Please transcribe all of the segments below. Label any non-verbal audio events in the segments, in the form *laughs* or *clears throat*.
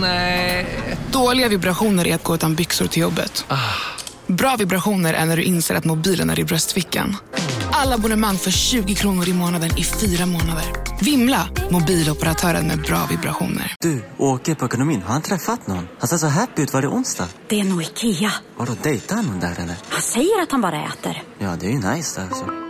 Nej. Dåliga vibrationer är att gå utan byxor till jobbet. Bra vibrationer är när du inser att mobilen är i bröstfickan. Alla abonnemang för 20 kronor i månaden i fyra månader. Vimla! Mobiloperatören med bra vibrationer. Du, åker på ekonomin. Har han träffat någon? Han ser så happy ut. Var det onsdag? Det är nog Ikea. Har du dejtat någon där eller? Han säger att han bara äter. Ja, det är ju nice alltså.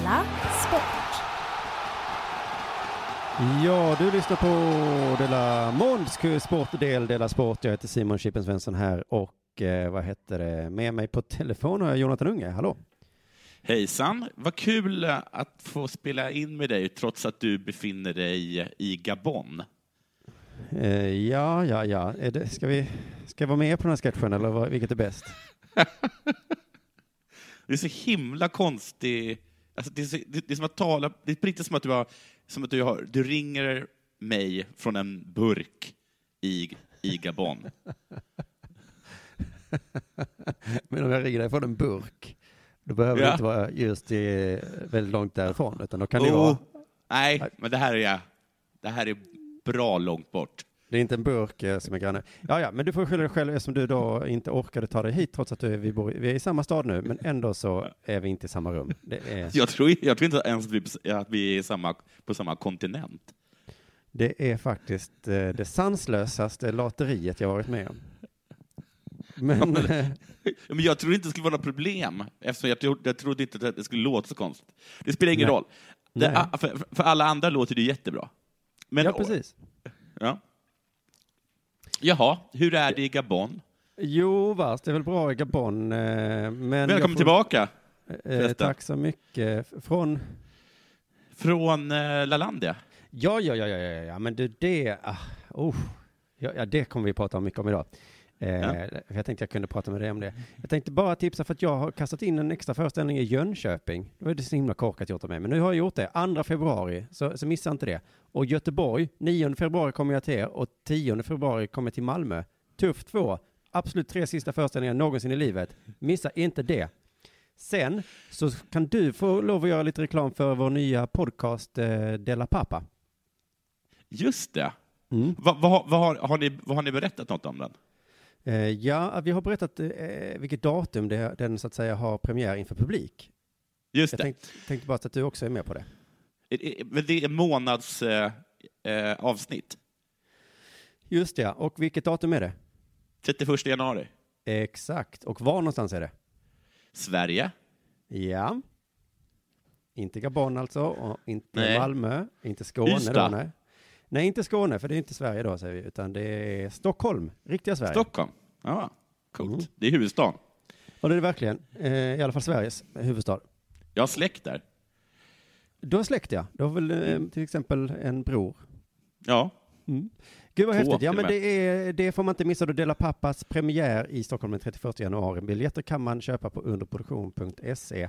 Della Sport. Ja, du lyssnar på Della Månds sportdel Della Sport. Jag heter Simon Chippen Svensson här och eh, vad heter det? Med mig på telefon har jag Jonathan Unge. Hallå! Hejsan, vad kul eh, att få spela in med dig trots att du befinner dig i Gabon. Eh, ja, ja, ja. Är det, ska, vi, ska jag vara med på den här sketchen eller vad, vilket är bäst? *laughs* Det är så himla konstigt. Alltså det, är så, det, det är som att tala, det är på riktigt som att du, har, som att du, har, du ringer mig från en burk i, i Gabon. *laughs* Men om jag ringer dig från en burk, då behöver det Ja. inte vara just i, väldigt långt därifrån, utan då kan det Oh, vara, nej, men det här är, det här är bra långt bort. Det är inte en burk eh, som är granne. Ja, ja, men du får skylla dig själv eftersom du då inte orkade ta dig hit trots att du är, vi, bor, vi är i samma stad nu, men ändå så är vi inte i samma rum. Det är, Jag tror, jag tror inte ens att vi, att vi är samma, på samma kontinent. det är faktiskt eh, det sanslösaste lateriet jag varit med om. Men, eh, Men jag tror inte det skulle vara något problem, eftersom jag, trodde, jag trodde inte att det skulle låta så konstigt. Det spelar ingen Nej. roll. Det, ah, för, för alla andra låter det jättebra. Men, ja, precis. Ja. Jaha, hur är det i Gabon? Jo, vars, det är väl bra i Gabon. eh, Men Välkommen får- tillbaka, Eh, förresten. tack så mycket. Från... från eh, Lalandia. Ja, ja, ja, ja, ja, ja, men du, det... Ah, oh, ja, ja, det kommer vi prata om mycket om idag. Eh, Ja. Jag tänkte jag kunde prata med dig om det. Jag tänkte bara tipsa för att jag har kastat in en extra föreställning i Jönköping. Det var det så himla korkat gjort av mig, men nu har jag gjort det. 2 februari, så, så missa inte det. Och Göteborg, 9 februari kommer jag till er och 10 februari kommer jag till Malmö. Tufft två. Absolut tre sista föreställningar någonsin i livet. Missa inte det. Sen så kan du få lov att göra lite reklam för vår nya podcast eh, Della Pappa. Just det. Mm. Vad har- vad har, har, ni, har ni berättat något om den? Eh, ja, vi har berättat eh, vilket datum det, den så att säga har premiär inför publik. Just Jag det. tänkte, tänkte bara att du också är med på det. Men det är månads eh, eh, avsnitt. Just det, och vilket datum är det? 31 januari. Exakt, och var någonstans är det? Sverige. Ja. Inte Gabon alltså, och inte Nej. Malmö, inte Skåne Ystad. då, nej. Nej, inte Skåne, för det är inte Sverige då, säger vi, utan det är Stockholm, riktiga Sverige. Stockholm. Ja, coolt. Mm. Det är huvudstaden. Och det är det verkligen, eh, i alla fall Sveriges huvudstad. Jag har släkt där. Du har släkt ja, du har väl eh, till exempel en bror? Ja. Mm. Gud vad Två, häftigt. Ja, men det, är, det får man inte missa. Då Dela Pappas premiär i Stockholm den 31 januari. Biljetter kan man köpa på underproduktion.se.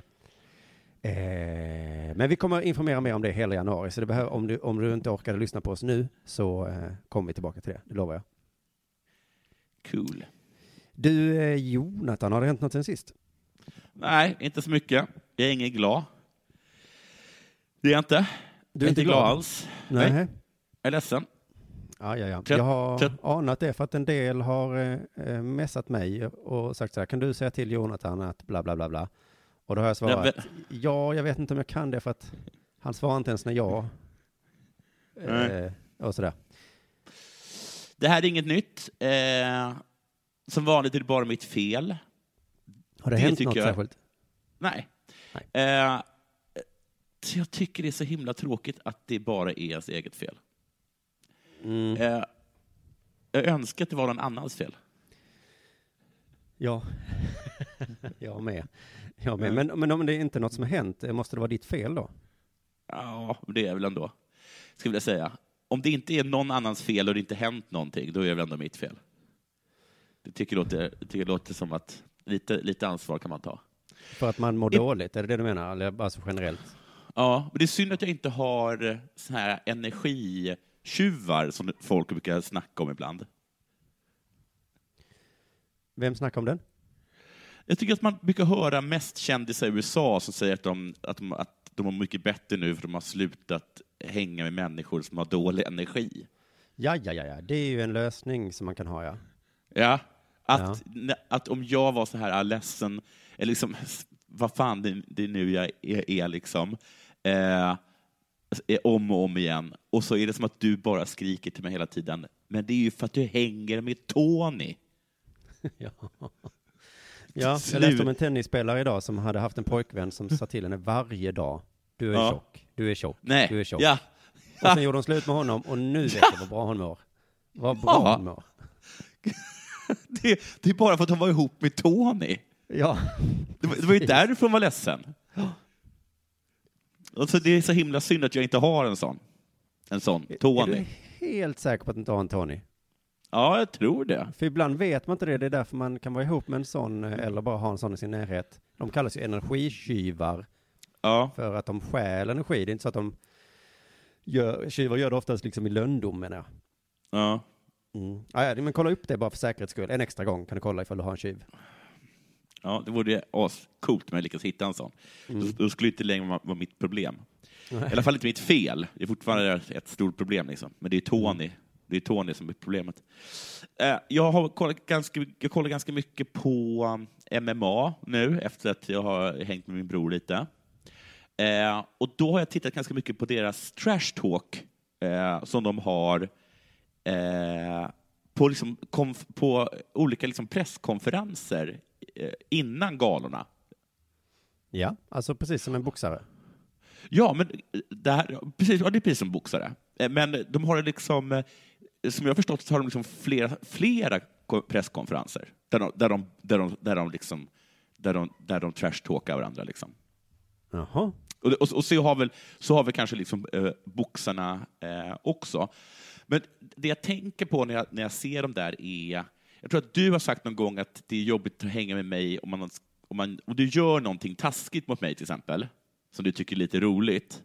Eh, men vi kommer informera mer om det hela januari, så det behöver, om, du, om du inte orkade lyssna på oss nu så eh, kommer vi tillbaka till det, det lovar jag. Cool. Du, eh, Jonathan, har det hänt något sen sist? Nej, inte så mycket. Jag är ingen glad. Det är jag inte. Du är inte glad alls. Nej. Jag är ledsen. Ja, ja, ja. Jag har trött- anat det för att en del har eh, eh, messat mig och sagt så här, kan du säga till Jonathan att bla bla bla bla? Och då har jag svarat, Ja, ja, jag vet inte om jag kan det för att han svarar inte ens när jag, Nej. eh, och sådär. Det här är inget nytt. Eh, som vanligt är det bara mitt fel. Har det, hänt tycker något jag- särskilt? Nej. Eh, så jag tycker det är så himla tråkigt att det bara är ens eget fel. Mm. Eh, jag önskar att det var någon annans fel. Ja, *laughs* jag med. Jag med. Men, men om det är inte något som har hänt, eh, måste det vara ditt fel då? Ja, det är väl ändå, ska jag säga. Om det inte är någon annans fel och det inte hänt någonting, då är det väl ändå mitt fel. Det tycker låter, det tycker jag låter som att lite, lite ansvar kan man ta. För att man mår dåligt, är det det du menar? Eller alltså generellt? Ja, men det är synd att jag inte har så här energitjuvar som folk brukar snacka om ibland. Vem snackar om den? Jag tycker att man brukar höra mest kändisar i USA som säger att de, att de, att de mår mycket bättre nu för de har slutat hänga med människor som har dålig energi. Ja, ja, ja, ja. det är ju en lösning som man kan ha, ja. Ja, att, ne- att om jag var så här ah, ledsen, eller liksom, *laughs* vad fan det, det är nu jag är, är liksom, eh, är om och om igen, och så är det som att du bara skriker till mig hela tiden, men det är ju för att du hänger med Tony. *laughs* ja. Ja, jag läste om en tennisspelare idag som hade haft en pojkvän som sa till henne varje dag, du är Ja. tjock, du är tjock, Nej. du är tjock. Ja. Och sen gjorde hon slut med honom och nu vet jag vad bra hon mår. Vad bra Ja. hon mår. *laughs* Det, det är bara för att hon var ihop med Tony. Ja. Det var, det var ju därför hon var ledsen. Och så det är så himla synd att jag inte har en sån. En sån, Är Tony. du helt säker på att du inte har en Tony? Ja, jag tror det. För ibland vet man inte det, det är därför man kan vara ihop med en sån eh, eller bara ha en sån i sin närhet. De kallas ju energitjuvar. Ja. För att de stjäl energi, det är inte så att de gör, tjuvar gör det oftast liksom i lönndom menar jag. Ja. Mm. Ah, ja, men kolla upp det bara för säkerhets skull. En extra gång kan du kolla ifall du har en tjuv. Ja, det vore ascoolt om jag lyckas hitta en sån. Mm. Då, då skulle det inte längre vara, vara mitt problem. Nej. I alla fall inte mitt fel. Det är fortfarande ett stort problem. Liksom. Men det är Tony. Det är Tony som är problemet. Eh, Jag har kollat ganska, jag kollar ganska mycket på um, MMA nu, efter att jag har hängt med min bror lite. Eh, och då har jag tittat ganska mycket på deras trash talk eh, som de har eh, på, liksom, på olika liksom, presskonferenser eh, innan galorna. Ja, alltså precis som en boxare. Ja, men det, här, precis, ja, det är precis som boxare. Eh, Men de har liksom, eh, som jag förstått, så har de liksom flera, flera ko- presskonferenser där de, där de, där de, där de, liksom, där de, där de trashtalkar varandra. Liksom. Jaha. Och, och, och så, har väl, så har väl kanske liksom, eh, boxarna eh, också. Men det jag tänker på när jag, när jag ser dem där är... Jag tror att du har sagt någon gång att det är jobbigt att hänga med mig om, man, om, man, om du gör någonting taskigt mot mig, till exempel, som du tycker är lite roligt.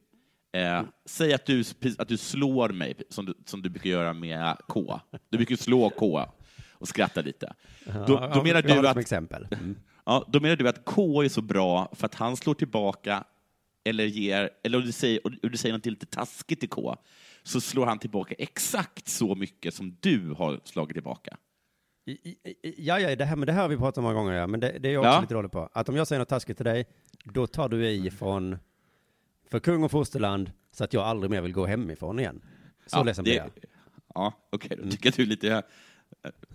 Eh, säg att du, att du slår mig, som du, som du brukar göra med K. Du brukar slå K och skratta lite. Då, då, menar du att, exempel. Mm. Ja, då menar du att K är så bra för att han slår tillbaka eller ger, eller om du säger, om du säger något lite taskigt till K, så slår han tillbaka exakt så mycket som du har slagit tillbaka. Ja, ja, det här, men det här har vi pratat om många gånger, ja. men det, det är jag också Ja. lite dålig på. Att om jag säger något taskigt till dig, då tar du i från, för kung och fosterland, så att jag aldrig mer vill gå hemifrån igen. Så ja, ledsen blir jag. Ja, okej, då tycker jag att du är lite...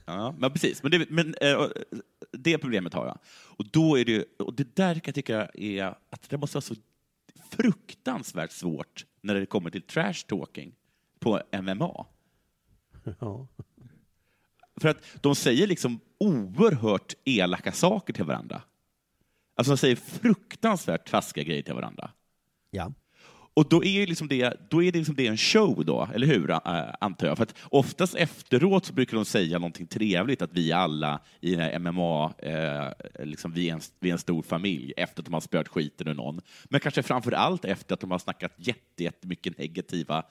Ja, men precis. Men, det, men eh, det problemet har jag. Och, då är det, och det där kan jag tycka är att det måste vara så fruktansvärt svårt när det kommer till trash talking på MMA. Ja. För att de säger liksom oerhört elaka saker till varandra. Alltså de säger fruktansvärt taskiga grejer till varandra. Ja. Och då är, ju liksom det, då är det liksom det en show då, eller hur? antar jag. För att oftast efteråt så brukar de säga någonting trevligt, att vi alla i MMA, eh, liksom vi, är en, vi är en stor familj, efter att de har spöat skiten ur någon. Men kanske framför allt efter att de har snackat jätte, jättemycket negativa,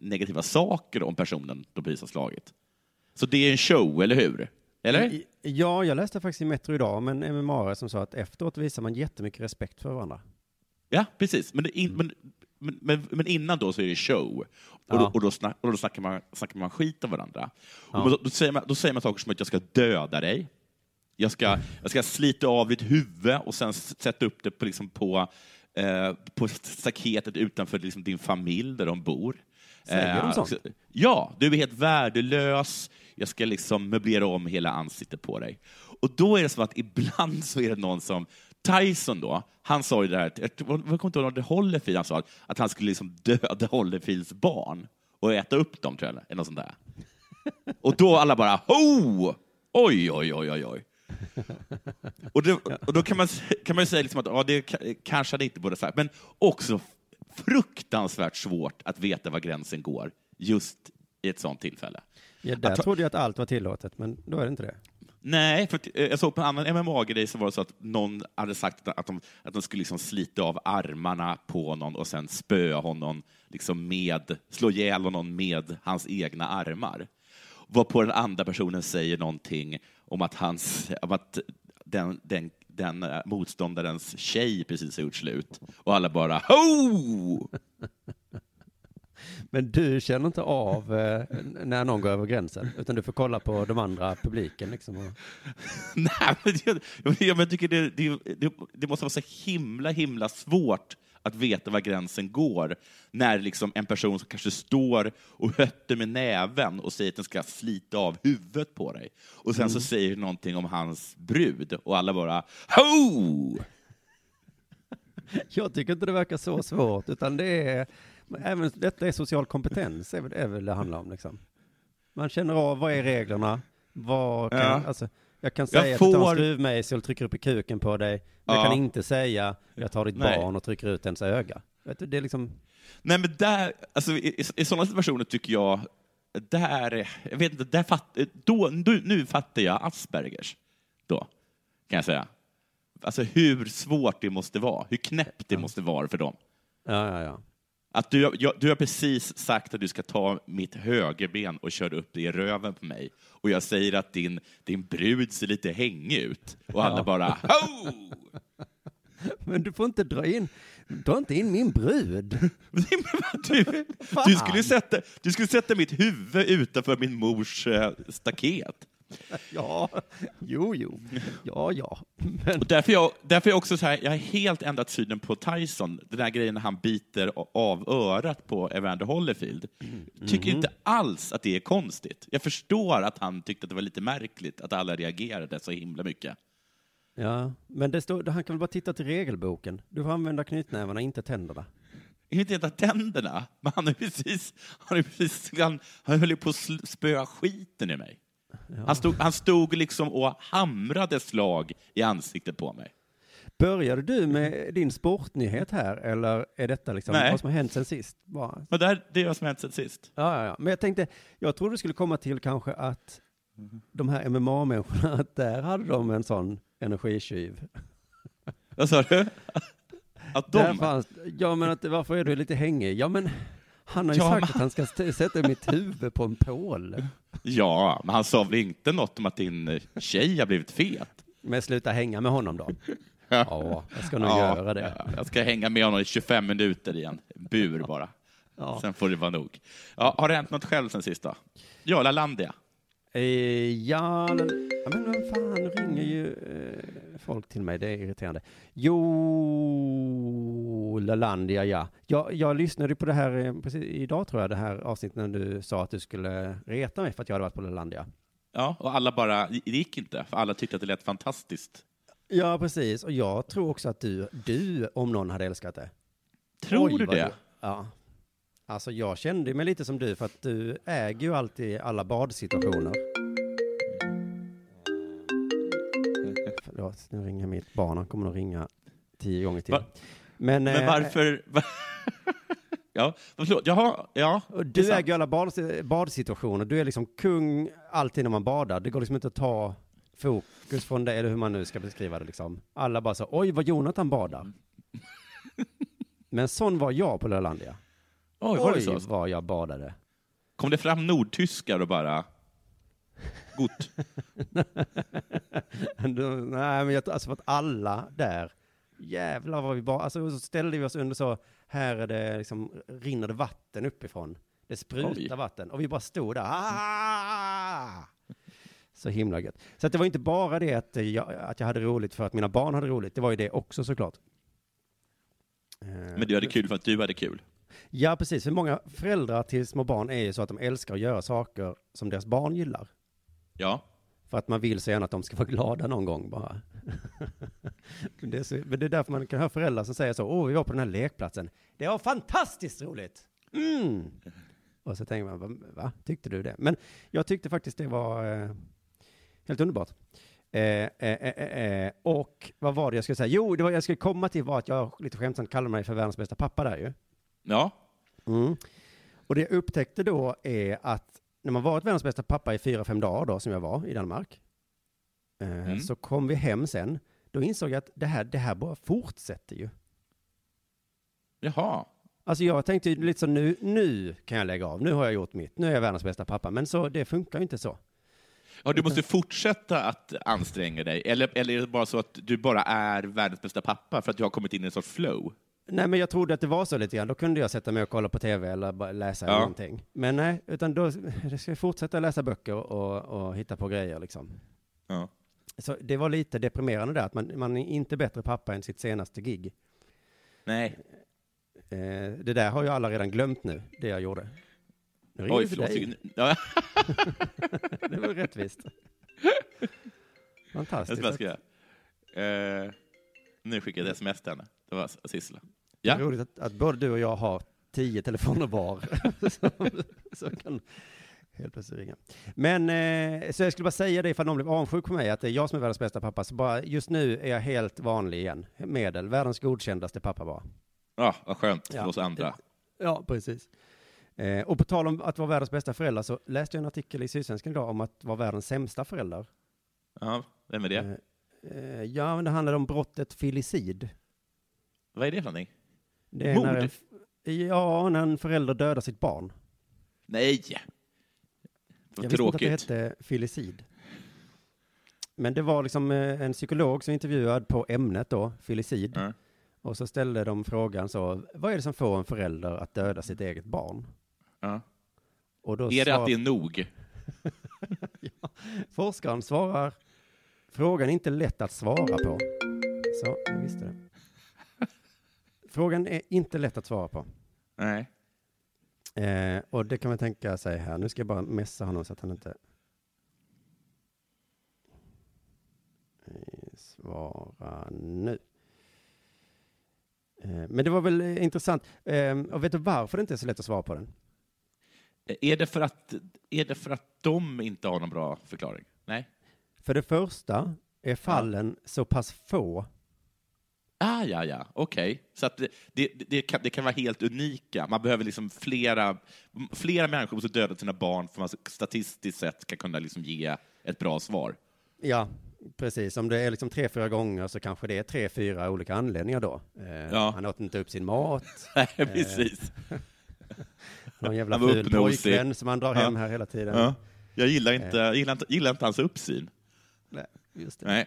negativa saker om personen de precis har slagit. Så det är en show, eller hur? Eller? Ja, jag läste faktiskt i Metro idag om en MMA som sa att efteråt visar man jättemycket respekt för varandra. Ja, precis. Men, in, men, men, men, men innan då så är det show. Och, Ja. då, och, då, snack, och då snackar, man, snackar man skit om varandra. Ja. Och då, då, säger man, då säger man saker som att jag ska döda dig. Jag ska, jag ska slita av ditt huvud och sen sätta upp det på, liksom på, eh, på staketet utanför liksom din familj där de bor. Säger de Eh, sånt? så- Ja, du är helt värdelös. jag ska liksom möblera om hela ansiktet på dig. Och då är det som att ibland så är det någon som, Tyson då, han sa ju det här, jag kommer inte ihåg om det Holyfield han sa, att han skulle liksom döda Holyfields barn och äta upp dem, tror jag, eller något sånt där. Och då alla bara, ho! Oj, oj, oj, oj, oj. Och, det, och då kan man, kan man ju säga liksom att ja, det ka- kanske hade inte borde sagt, men också fruktansvärt svårt att veta var gränsen går just i ett sånt tillfälle. Ja, där Att- trodde jag att allt var tillåtet, men då är det inte det. Nej, för att, eh, jag såg på en annan MMA-grej så var det så att någon hade sagt att de, att de skulle liksom slita av armarna på någon och sen spöa honom, liksom med, slå ihjäl honom med hans egna armar. Varpå den andra personen säger någonting om att, hans, om att den, den, den eh, motståndarens tjej precis har gjort slut. Och alla bara ho! Men du känner inte av eh, när någon går över gränsen, utan du får kolla på de andra publiken liksom. Och... *laughs* Nej, men jag, jag, jag tycker det, det, det, måste vara så himla, himla svårt att veta var gränsen går när liksom en person som kanske står och hötter med näven och säger att den ska slita av huvudet på dig. Och sen så säger någonting om hans brud och alla bara ho! Jag tycker inte det verkar så svårt, utan det är, även detta är social kompetens, är väl, väl det handlar om liksom. Man känner av, vad är reglerna? Vad kan, Ja. alltså, jag kan Jag säga att du tar får- en skruvmejsel och trycker upp i kuken på dig. Jag Ja. kan inte säga, jag tar ditt Nej. barn och trycker ut ens öga. Vet du, det är liksom, Nej, men där, alltså, i, i, i sådana situationer tycker jag, där, jag vet inte, där fatt, då, nu, nu fattar jag Aspergers. Då, kan jag säga. Alltså hur svårt det måste vara, hur knäppt det måste vara för dem. ja, ja, ja. Att du, har- jag, du har precis sagt att du ska ta mitt högerben och köra upp det i röven på mig. Och jag säger att din, din brud ser lite hängig ut. Och alla Ja. bara ho! *laughs* Men du får inte dra in, dra inte in min brud. *laughs* Du, du, skulle sätta, du skulle sätta mitt huvud utanför min mors eh, staket. *laughs* Ja, jo, jo, ja, ja. Men, Och därför, jag, därför är jag också så här, jag har helt ändrat synen på Tyson. Den där grejen när han biter av örat på Evander Holyfield. Tycker Mhm. inte alls att det är konstigt. Jag förstår att han tyckte att det var lite märkligt att alla reagerade så himla mycket. ja, men det står, han kan väl bara titta till regelboken. Du får använda knytnävarna, inte tänderna. Inte heta tänderna, men han är precis, han, är precis, han, han höll ju på att spöa skiten i mig. Han, stod, han stod liksom och hamrade slag i ansiktet på mig. Började du med din sportnyhet här, eller är detta liksom Nej. vad som har hänt sen sist? Bara. Men där, det är vad som hänt sen sist. Ja, ja, ja. Men jag tänkte, jag trodde du skulle komma till kanske att de här MMA-människorna, *laughs* att där hade de en sån energitjuv. *laughs* Vad sa du? Att Där de... fanns, ja, men att, varför är du lite hängig? Ja, men han har ju Ja, sagt men- att han ska sätta mitt huvud på en pål. Ja, men han sa väl inte något om att din eh, tjej har blivit fet? Men sluta hänga med honom då. Ja, jag ska nog göra det. ja, Jag ska hänga med honom i 25 minuter i en bur bara. Ja. Sen får det vara nog. Ja, har det hänt något själv sen sist då? Ja, Lalandia. Eh, ja, ja, men vem fan ringer ju eh, folk till mig? Det är irriterande. Jo, Lalandia, ja. Jag, jag lyssnade på det här eh, precis idag tror jag, det här avsnittet när du sa att du skulle reta mig för att jag hade varit på Lalandia. Ja, och alla bara, det gick inte, för alla tyckte att det lät fantastiskt. Ja, precis. Och jag tror också att du, du om någon hade älskat det. Tror Oj, du det? Ja. Alltså jag kände mig lite som du för att du äger ju alltid alla badsituationer. Nu ringer mitt barn. Han kommer nog ringa tio gånger till. Va- Men, Men eh, varför... *laughs* ja, förlåt, jaha, ja. du äger alla bad, badsituationer. Du är liksom kung alltid när man badar. Det går liksom inte att ta fokus från det, eller hur man nu ska beskriva det liksom. Alla bara så, oj vad Jonathan badar. *laughs* Men sån var jag på Lölandia. Oj, var det Oj, så? vad jag badade. Kom det fram nordtyskar och bara... Gott. *laughs* Nej, men jag, alltså för att alla där, jävlar vad vi bara, alltså så ställde vi oss under så, här är det liksom, rinner det vatten uppifrån. Det sprutar vatten och vi bara stod där. Ah! Så himla gött. Så det var inte bara det att jag, att jag hade roligt för att mina barn hade roligt, det var ju det också såklart. Men du hade kul för att du hade kul. Ja, precis. För många föräldrar till små barn är ju så att de älskar att göra saker som deras barn gillar. Ja. För att man vill så gärna att de ska vara glada någon gång bara. men, *laughs* det är så, men det är därför man kan höra föräldrar som säger så, åh, vi var på den här lekplatsen. Det var fantastiskt roligt! Mm. Och så tänker man, va, tyckte du det? Men jag tyckte faktiskt det var eh, helt underbart. Eh, eh, eh, eh, och vad var det jag skulle säga? Jo, det var, jag skulle komma till var att jag lite skämtsamt kallade mig för världens bästa pappa där ju. Ja. Mm. Och det jag upptäckte då är att när man varit världens bästa pappa i fyra, fem dagar då, som jag var i Danmark, eh, Mm. så kom vi hem sen. Då insåg jag att det här, det här bara fortsätter ju. Jaha. Alltså jag tänkte ju lite så nu, nu kan jag lägga av, nu har jag gjort mitt, nu är jag världens bästa pappa. Men så, det funkar ju inte så. Ja, du måste fortsätta att anstränga dig, eller, eller är det bara så att du bara är världens bästa pappa för att du har kommit in i en sorts flow? Nej, men jag trodde att det var så lite grann. Då kunde jag sätta mig och kolla på tv eller bara läsa Ja. någonting. Men nej, utan då jag ska jag fortsätta läsa böcker och, och hitta på grejer liksom. Ja. Så det var lite deprimerande där, att man, man är inte bättre pappa än sitt senaste gig. Nej. Eh, det där har ju alla redan glömt nu, det jag gjorde. Nu Oj, förlåt. dig. Ja. *laughs* det var rättvist. Jag Fantastiskt. ska bara skriva. Eh, nu skickar jag ett sms till henne. Det var Sissela. Ja. roligt att, att både du och jag har tio telefoner var. *laughs* som, som kan helt plötsligt ringa. Men, eh, så jag skulle bara säga det ifall någon blev avundsjuk på mig, att det är jag som är världens bästa pappa. Så bara, just nu är jag helt vanlig igen. Medel, världens godkändaste pappa bara. ja, vad skönt för Ja. oss andra. Ja, precis. Eh, och på tal om att vara världens bästa förälder så läste jag en artikel i Sydsvenskan idag om att vara världens sämsta förälder. Ja, vem är det? Eh, eh, ja, men det handlar om brottet filicid. Vad är det för någonting? Det är Mord? när en, ja, när en förälder dödar sitt barn. Nej! Jag Vad visste inte att det tråkigt. hette filicid. Men det var liksom eh, en psykolog som intervjuad på ämnet då, filicid. Ja. Och så ställde de frågan så, vad är det som får en förälder att döda sitt eget barn? Ja. Och då Är det svar- att det är nog? *laughs* ja, forskaren svarar, frågan är inte lätt att svara på. Så, jag visste det. Frågan är inte lätt att svara på. Nej. Eh, och det kan man tänka sig här. Nu ska jag bara messa honom så att han inte... Eh, Svara nu. Eh, men det var väl eh, intressant. Eh, och vet du varför det inte är så lätt att svara på den? Är det, för att, är det för att de inte har någon bra förklaring? Nej? För det första är fallen så pass få. Ah, ja, ja, okej. Så att det, det, det, kan, det kan vara helt unika. Man behöver liksom flera, flera människor måste döda sina barn för att man statistiskt sett ska kunna liksom ge ett bra svar. Ja, precis. Om det är liksom tre, fyra gånger så kanske det är tre, fyra olika anledningar då. Eh, Ja. Han åt inte upp sin mat. *laughs* Nej, Eh, precis. *laughs* Någon jävla ful pojkvän som han drar hem Ja. här hela tiden. Ja. Jag gillar inte, jag gillar inte, gillar inte hans uppsyn. Nej, just det. Nej.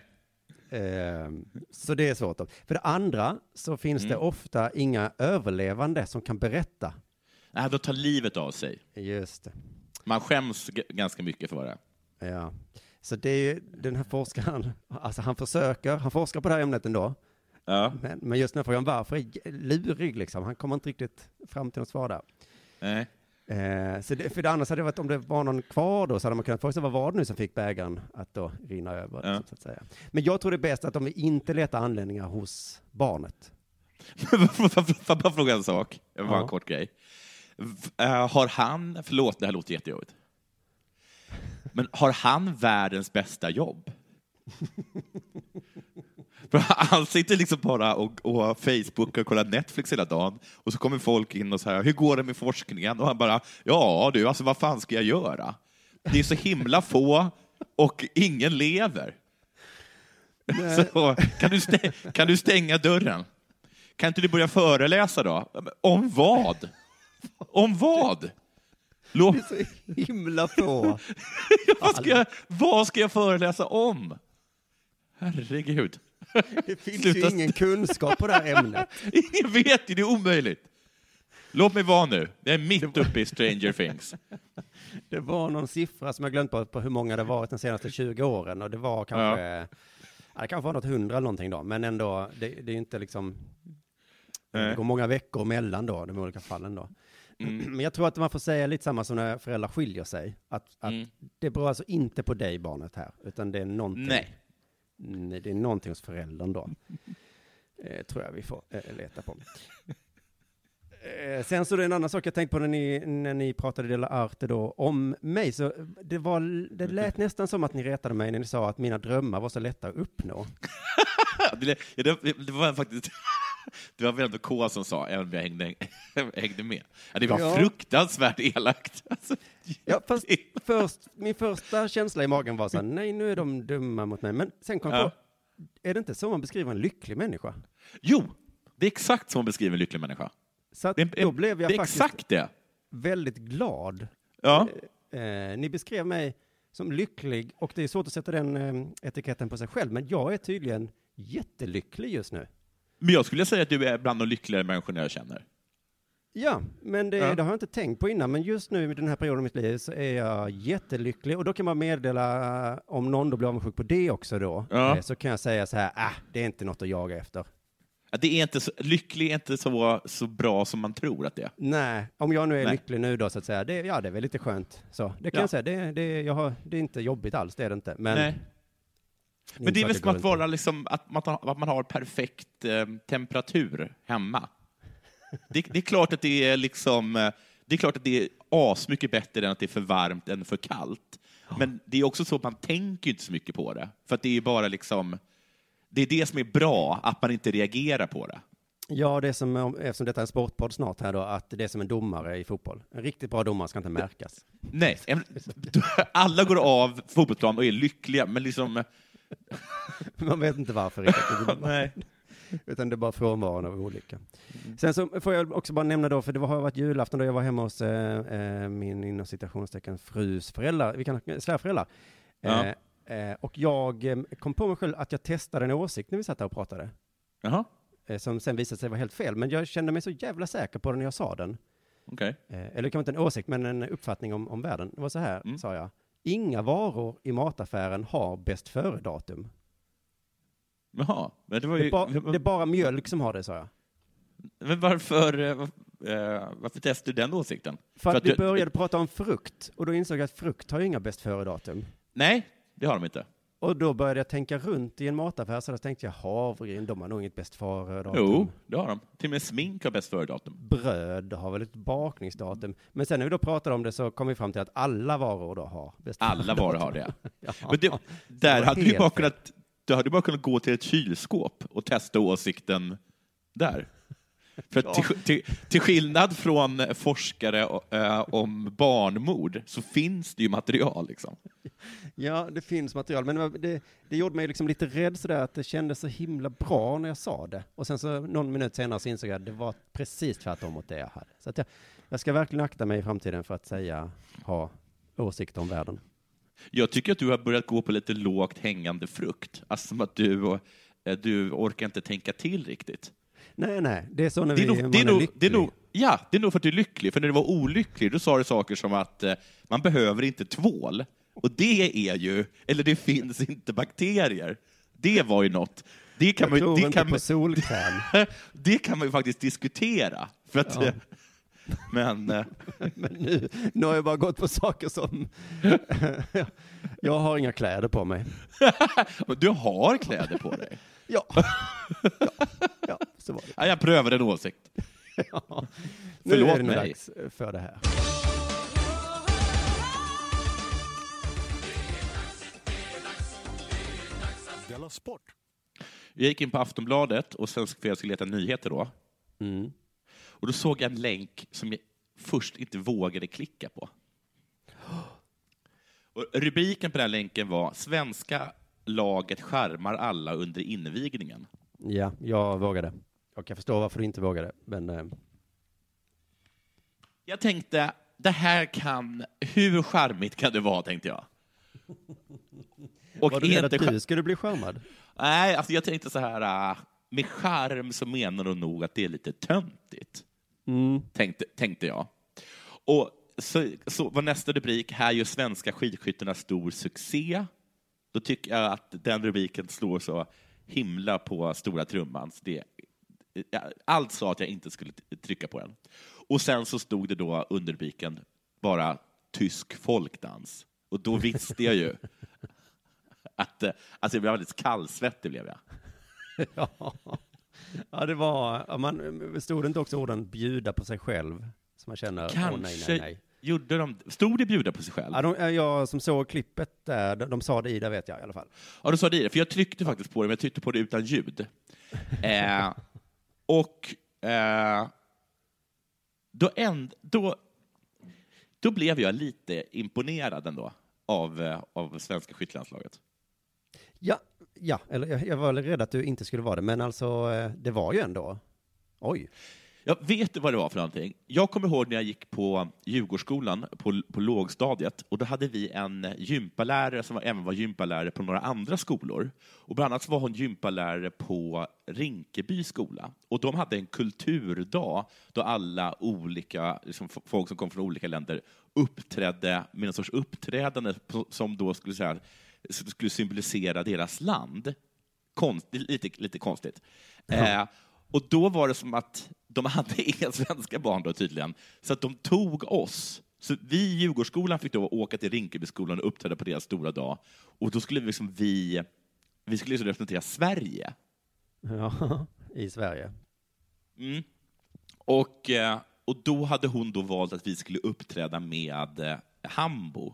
Eh, så det är svårt. Då. För det andra så finns det Mm. ofta inga överlevande som kan berätta. Nej, de tar livet av sig. Just det. Man skäms ganska mycket för det. Ja. Så det är ju den här forskaren, alltså han försöker, han forskar på det här ämnet ändå. Ja. Men, men just den här frågan varför är lurig liksom. Han kommer inte riktigt fram till något svar där. Nej. Eh, så det, för det så hade det varit, om det var någon kvar då, så hade man kunnat fråga sig vad var det nu som fick bägaren att då rinna över, Ja. så att säga. Men jag tror det är bäst att om vi inte letar anledningar hos barnet. *laughs* Får jag bara fråga en sak? Var Ja. en kort grej. Eh, har han, förlåt det här låter jättejobbigt, men har han världens bästa jobb? *laughs* *laughs* Han sitter liksom bara och, och Facebook och kollar Netflix hela dagen och så kommer folk in och så här, hur går det med forskningen? Och han bara, ja du, alltså vad fan ska jag göra? Det är så himla få och ingen lever. *laughs* Så, kan, du stä- kan du stänga dörren? Kan inte du börja föreläsa då? Om vad? Om vad? Lå- Himla få. *laughs* vad, ska jag, vad ska jag föreläsa om? Herregud. *laughs* Det finns Sluta ju ingen kunskap på det här ämnet. *laughs* Ingen vet ju, det är omöjligt. Låt mig vara nu. Jag är mitt uppe i Stranger *laughs* Things. Det var någon siffra som jag glömt på, på hur många det varit de senaste 20 åren och det var kanske, ja. det kanske var något hundra eller någonting då, men ändå, det, det är inte liksom, det Nej. går många veckor mellan då, de olika fallen då. *clears throat* Mm. Men jag tror att man får säga lite samma som när föräldrar skiljer sig. Att, att Mm. det beror alltså inte på dig barnet här, utan det är någonting. Nej. Nej, det är någonting hos föräldern då. *laughs* Eh, tror jag vi får eh, leta på. Eh, sen så är det en annan sak jag tänkte på när ni, när ni pratade Dela Arte då om mig. Så det, var, det lät nästan som att ni retade mig när ni sa att mina drömmar var så lätta att uppnå. *laughs* det, det, det var faktiskt... Det var väl ändå K som sa, även om jag hängde, *laughs* hängde med. Ja, det var Ja. fruktansvärt elakt. *laughs* Alltså, Ja, fast först, min första känsla i magen var så här, nej nu är de dumma mot mig. Men sen kom jag Ja. på, är det inte så man beskriver en lycklig människa? Jo, det är exakt som man beskriver en lycklig människa. Så Det då blev jag faktiskt väldigt glad. Ja. Eh, ni beskrev mig som lycklig och det är svårt att sätta den eh, etiketten på sig själv, men jag är tydligen jättelycklig just nu. Men jag skulle säga att du är bland de lyckligare människorna jag känner. Ja, men det, Ja. det har jag inte tänkt på innan, men just nu i den här perioden i mitt liv så är jag jättelycklig och då kan man meddela, eh, om någon då blir avundsjuk på det också då, Ja. eh, så kan jag säga så här, ah, det är inte något att jaga efter. Det är inte så, lycklig är inte så, så bra som man tror att det är. Nej, om jag nu är Nej. lycklig nu då så att säga, det, ja det är väl lite skönt. Så, det kan Ja. jag säga, det, det, jag har, det är inte jobbigt alls, det är det inte. Men, Nej. Men det är väl som att, vara liksom, att, man, har- att man har perfekt eh, temperatur hemma. Det, det är klart att det är liksom, eh, det är klart att det är asmycket bättre än att det är för varmt än för kallt. Men det är också så att man tänker inte så mycket på det. För att det är bara liksom, det är det som är bra, att man inte reagerar på det. Ja, det är som, om- eftersom detta är en sportpodd snart här då, att det är som en domare i fotboll. En riktigt bra domare ska inte märkas. Nej, alla går av fotbollsplan och är lyckliga, men liksom... Man vet inte varför riktigt. Nej. Utan det är bara frånvaron av olycka. Sen så får jag också bara nämna då, för det har varit julafton då jag var hemma hos eh, eh, min inom citationstecken frus föräldrar, vi kan svärföräldrar. Ja. Eh, eh, och jag eh, kom på mig själv att jag testade en åsikt när vi satt där och pratade. Jaha, Eh, som sen visade sig vara helt fel, men jag kände mig så jävla säker på den när jag sa den. Eh, eller kanske inte en åsikt, men en uppfattning om, om världen. Det var så här, Mm. sa jag. Inga varor i mataffären har bäst före-datum. Jaha, men det var Det, ju... är ba- det är bara mjölk som har det, sa jag. Men varför, eh, varför, eh, varför testade du den åsikten? För att, vi du- började prata om frukt, och då insåg jag att frukt har ju inga bäst före-datum. Nej, det har de inte. Och då började jag tänka runt i en mataffär, så då tänkte jag havregryn, de har nog inget bäst före-datum. Jo, det har de. Till och med smink har bäst före-datum. Bröd har väl ett bakningsdatum. Men sen när vi då pratade om det så kom vi fram till att alla varor då har bäst Alla varor har det. *laughs* ja. Men det, där hade du bara kunnat, du hade bara kunnat gå till ett kylskåp och testa åsikten där. För att till, till, till skillnad från forskare eh, om barnmord så finns det ju material. Liksom. Ja, det finns material, men det, det, gjorde mig liksom lite rädd sådär att det kändes så himla bra när jag sa det. Och sen så någon minut senare så insåg jag att det var precis tvärtom mot det jag hade. Så jag, jag ska verkligen akta mig i framtiden för att säga, ha åsikter om världen. Jag tycker att du har börjat gå på lite lågt hängande frukt. Alltså att du, eh, du orkar inte tänka till riktigt. Nej, nej, det är så när Det vi, är, nog, man det, är är nog, lycklig. det, är nog, ja, det är nog för att du är lycklig. För när du var olycklig, då sa du saker som att eh, man behöver inte tvål. Och det är ju, eller det finns inte bakterier. Det var ju något. Det kan man, det kan, man- *laughs* det kan man ju faktiskt diskutera. För att, Ja. *laughs* Men eh, *laughs* Men nu, nu har jag bara gått på saker som... jag har inga kläder på mig. du har kläder på dig. Ja. ja, ja så var det. Ja, jag prövar en åsikt. *laughs* Ja. Nu Förlåt är det nog mig. dags för det här. Sport! Jag gick in på Aftonbladet och sen för jag skulle leta nyheter då. Mm. Och då såg jag en länk som jag först inte vågade klicka på. Och rubriken på den länken var Svenska laget skärmar alla under invigningen. Ja, jag vågade. Jag kan förstå varför du inte vågade, men... Eh, Jag tänkte, det här kan, hur charmigt kan det vara, tänkte jag. *laughs* Och var du rädd att du skulle bli skärmad? Nej, alltså jag tänkte så här, äh, med charm så menar de nog att det är lite töntigt. Mm. Tänkte, tänkte jag. Och så, så var nästa rubrik, här gör svenska skidskyttarna stor succé. Då tycker jag att den rubriken slår så himla på stora trumman. Så det, allt sa att jag inte skulle trycka på den. Och sen så stod det då under rubriken bara tysk folkdans. Och då visste jag ju *laughs* att eh, alltså jag blev alldeles kallsvettig blev jag. *laughs* ja. ja, det var, man, stod det inte också orden bjuda på sig själv? Så man känner, Kanske åh nej, nej, nej. gjorde de, stod det bjuda på sig själv? Ja, de, jag som såg klippet där, de, de sa det i det vet jag i alla fall. Ja, du sa det i det, för jag tryckte faktiskt på det, men jag tryckte på det utan ljud. *laughs* Eh, och eh, då, änd, då, då blev jag lite imponerad ändå av, eh, av svenska skyttelandslaget. Ja, ja, eller jag, jag var väl rädd att du inte skulle vara det, men alltså eh, det var ju ändå, oj. Jag vet vad det var för någonting? Jag kommer ihåg när jag gick på Djurgårdsskolan på, på lågstadiet och då hade vi en gympalärare som var, även var gympalärare på några andra skolor. Och bland annat var hon gympalärare på Rinkeby skola. Och de hade en kulturdag då alla olika, liksom folk som kom från olika länder uppträdde med en sorts uppträdande som då skulle, säga, skulle symbolisera deras land. Konst, lite, lite konstigt. Mm. Eh, och då var det som att de hade *laughs* inga svenska barn då tydligen, så att de tog oss. Så vi i Djurgårdsskolan fick då åka till Rinkebyskolan och uppträda på deras stora dag. Och då skulle vi, liksom vi, vi skulle liksom representera Sverige. Ja, *laughs* i Sverige. Mm. Och, eh, och då hade hon då valt att vi skulle uppträda med eh, Hambo.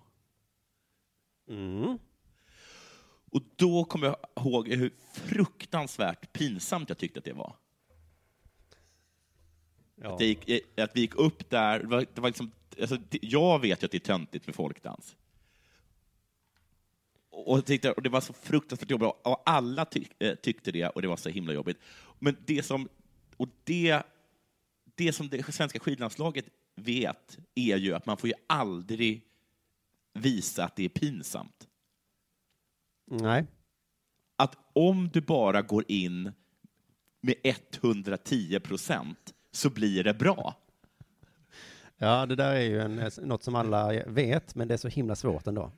Mm. Och då kommer jag ihåg hur fruktansvärt pinsamt jag tyckte att det var. Ja. Att, gick, eh, att vi gick upp där, det var, det var liksom, alltså, jag vet ju att det är töntigt med folkdans. Och, tyckte, och det var så fruktansvärt jobbigt, och alla tyck, eh, tyckte det, och det var så himla jobbigt. Men det som, och det, det som det svenska skidlandslaget vet är ju att man får ju aldrig visa att det är pinsamt. Nej. Att om du bara går in med 110 procent så blir det bra. Ja, det där är ju en, något som alla vet, men det är så himla svårt ändå.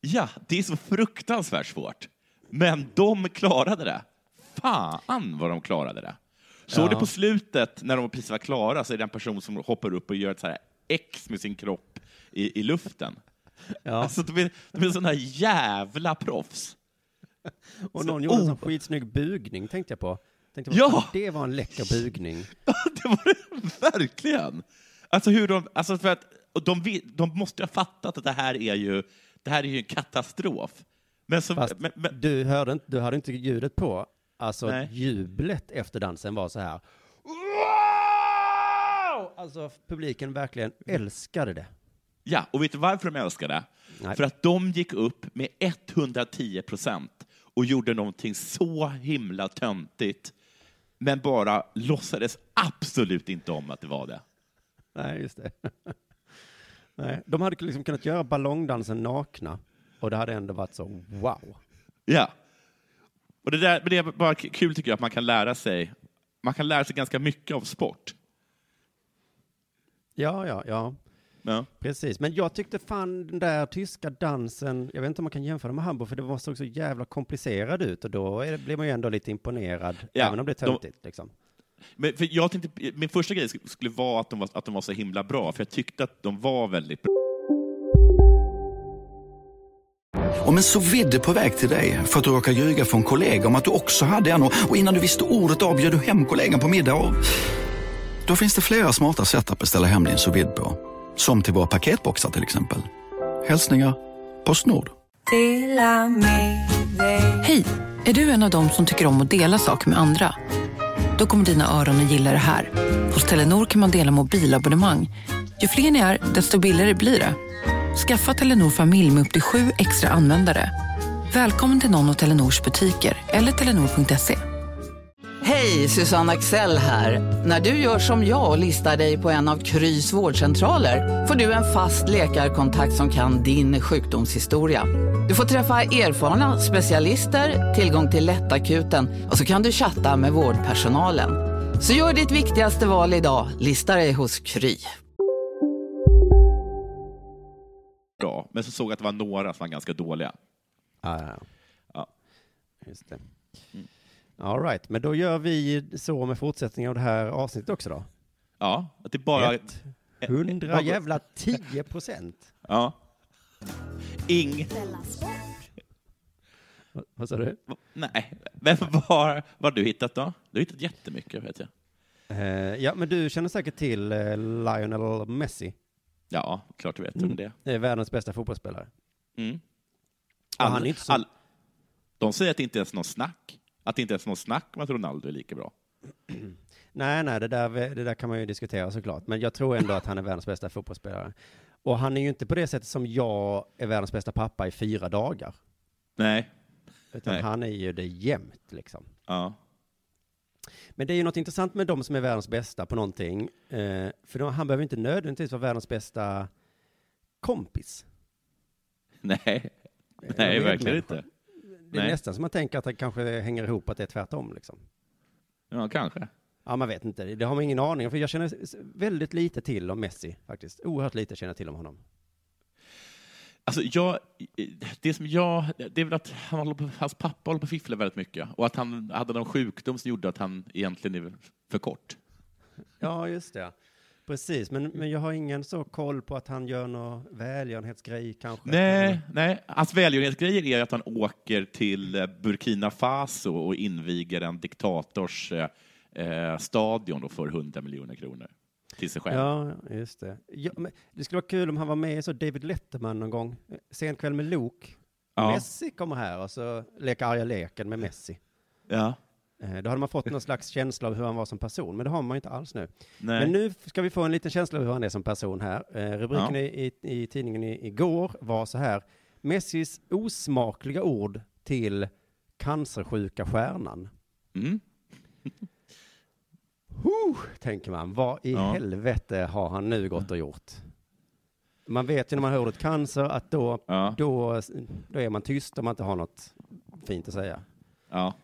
Ja, det är så fruktansvärt svårt. Men de klarade det. Fan vad de klarade det. Såg Ja. du på slutet, när de precis var klara, så är det en person som hoppar upp och gör ett så här X med sin kropp i, i luften. Ja. Alltså, de är, de är sådana jävla proffs. Och Så- någon gjorde en oh. skitsnygg bugning, tänkte jag på. Tänkte Ja! Det var en läcker bugning. *laughs* det var det verkligen. Alltså hur de, alltså för att, och de, de måste ha fattat att det här är ju, det här är ju en katastrof. Men så, Fast men, men, du, hörde inte, du hörde inte ljudet på. Alltså Nej. jublet efter dansen var så här. Alltså publiken verkligen älskade det. ja, och vet du varför de älskar det? Nej. För att de gick upp med 110 procent och gjorde någonting så himla töntigt, men bara låtsades absolut inte om att det var det. Nej, just det. *laughs* Nej, de hade liksom kunnat göra ballongdansen nakna och det hade ändå varit så wow. Ja. Och det, där, men det är bara kul tycker jag att man kan lära sig, man kan lära sig ganska mycket av sport. Ja, ja, ja. Ja. Precis, men jag tyckte fan den där tyska dansen, jag vet inte om man kan jämföra med Hamburg, för det var såg så jävla komplicerad ut och då är blir man ju ändå lite imponerad, Ja, även om det är de- töntigt liksom. Men för jag tänkte, min första grej sk- skulle vara att de, var, att de var så himla bra, för jag tyckte att de var väldigt bra. Om en så vidde på väg till dig för att du råkar ljuga från kollega om att du också hade en och och innan du visste ordet av du hem kollegan på middag och... Då finns det flera smarta sätt att beställa hem din sous på. Som till våra paketboxar till exempel. Hälsningar Postnord. Hej! Är du en av dem som tycker om att dela saker med andra? Då kommer dina öron att gilla det här. Hos Telenor kan man dela mobilabonnemang. Ju fler ni är, desto billigare blir det. Skaffa Telenor familj med upp till sju extra användare. Välkommen till någon av Telenors butiker eller telenor.se. Hej, Susanne Axel här. När du gör som jag och listar dig på en av Krys vårdcentraler får du en fast läkarkontakt som kan din sjukdomshistoria. Du får träffa erfarna specialister, tillgång till lättakuten och så kan du chatta med vårdpersonalen. Så gör ditt viktigaste val idag, lista dig hos Kry. bra. Men så såg jag att det var några som var ganska dåliga. Ja, ja, Ja. just det. All right, men då gör vi så med fortsättningen av det här avsnittet också då. Ja, att det bara... Ett. Hundra jävla 10 procent. Ja. Ing... Vad- Vad sa du? Nej, men vad har du hittat då? Du har hittat jättemycket, vet jag. Eh, ja, men du känner säkert till eh, Lionel Messi. Ja, klart du vet om det. Det är världens bästa fotbollsspelare. Mm. All, han är inte så- all, de säger att det inte ens är någon snack. Att det inte ens är någon snack om att Ronaldo är lika bra. *clears throat* Nej, nej, det där, det där kan man ju diskutera såklart. Men jag tror ändå att han är världens bästa fotbollsspelare. Och han är ju inte på det sättet som jag är världens bästa pappa i fyra dagar. Nej. Utan Nej. han är ju det jämt, liksom. Ja. Men det är ju något intressant med de som är världens bästa på någonting. Eh, för de, han behöver inte nödvändigtvis vara världens bästa kompis. Nej, Eller Nej verkligen medmänniska. inte. Det är Nej. nästan som man tänker att det kanske hänger ihop att det är tvärtom, liksom. Ja, kanske. Ja, man vet inte. Det har man ingen aning om. För jag känner väldigt lite till om Messi, faktiskt. Oerhört lite känner jag till om honom. Alltså, jag, det som jag, det är väl att han på, hans pappa håller på att fiffla väldigt mycket och att han hade någon sjukdom som gjorde att han egentligen är för kort. Ja, just det. Precis, men, men jag har ingen så koll på att han gör någon välgörenhetsgrej kanske. Nej, nej. Hans välgörenhetsgrejer är att han åker till eh, Burkina Faso och inviger en diktators eh, eh, stadion då för 100 miljoner kronor till sig själv. Ja, just det. Ja, det skulle vara kul om han var med i så David Letterman någon gång. Sen kväll med Luke. Ja. Messi kommer här och så leker arga leken med Messi. Ja. Eh, Då hade man fått någon slags känsla av hur han var som person, men det har man ju inte alls nu. Nej. Men nu ska vi få en liten känsla av hur han är som person här. Eh, rubriken Ja. i, i, i tidningen i, igår var så här. Messis osmakliga ord till cancersjuka stjärnan. Mm. *laughs* Huh, tänker man. Vad i Ja. helvete har han nu gått och gjort? Man vet ju när man hör ordet cancer att då, Ja. då, då är man tyst om man inte har något fint att säga. Ja.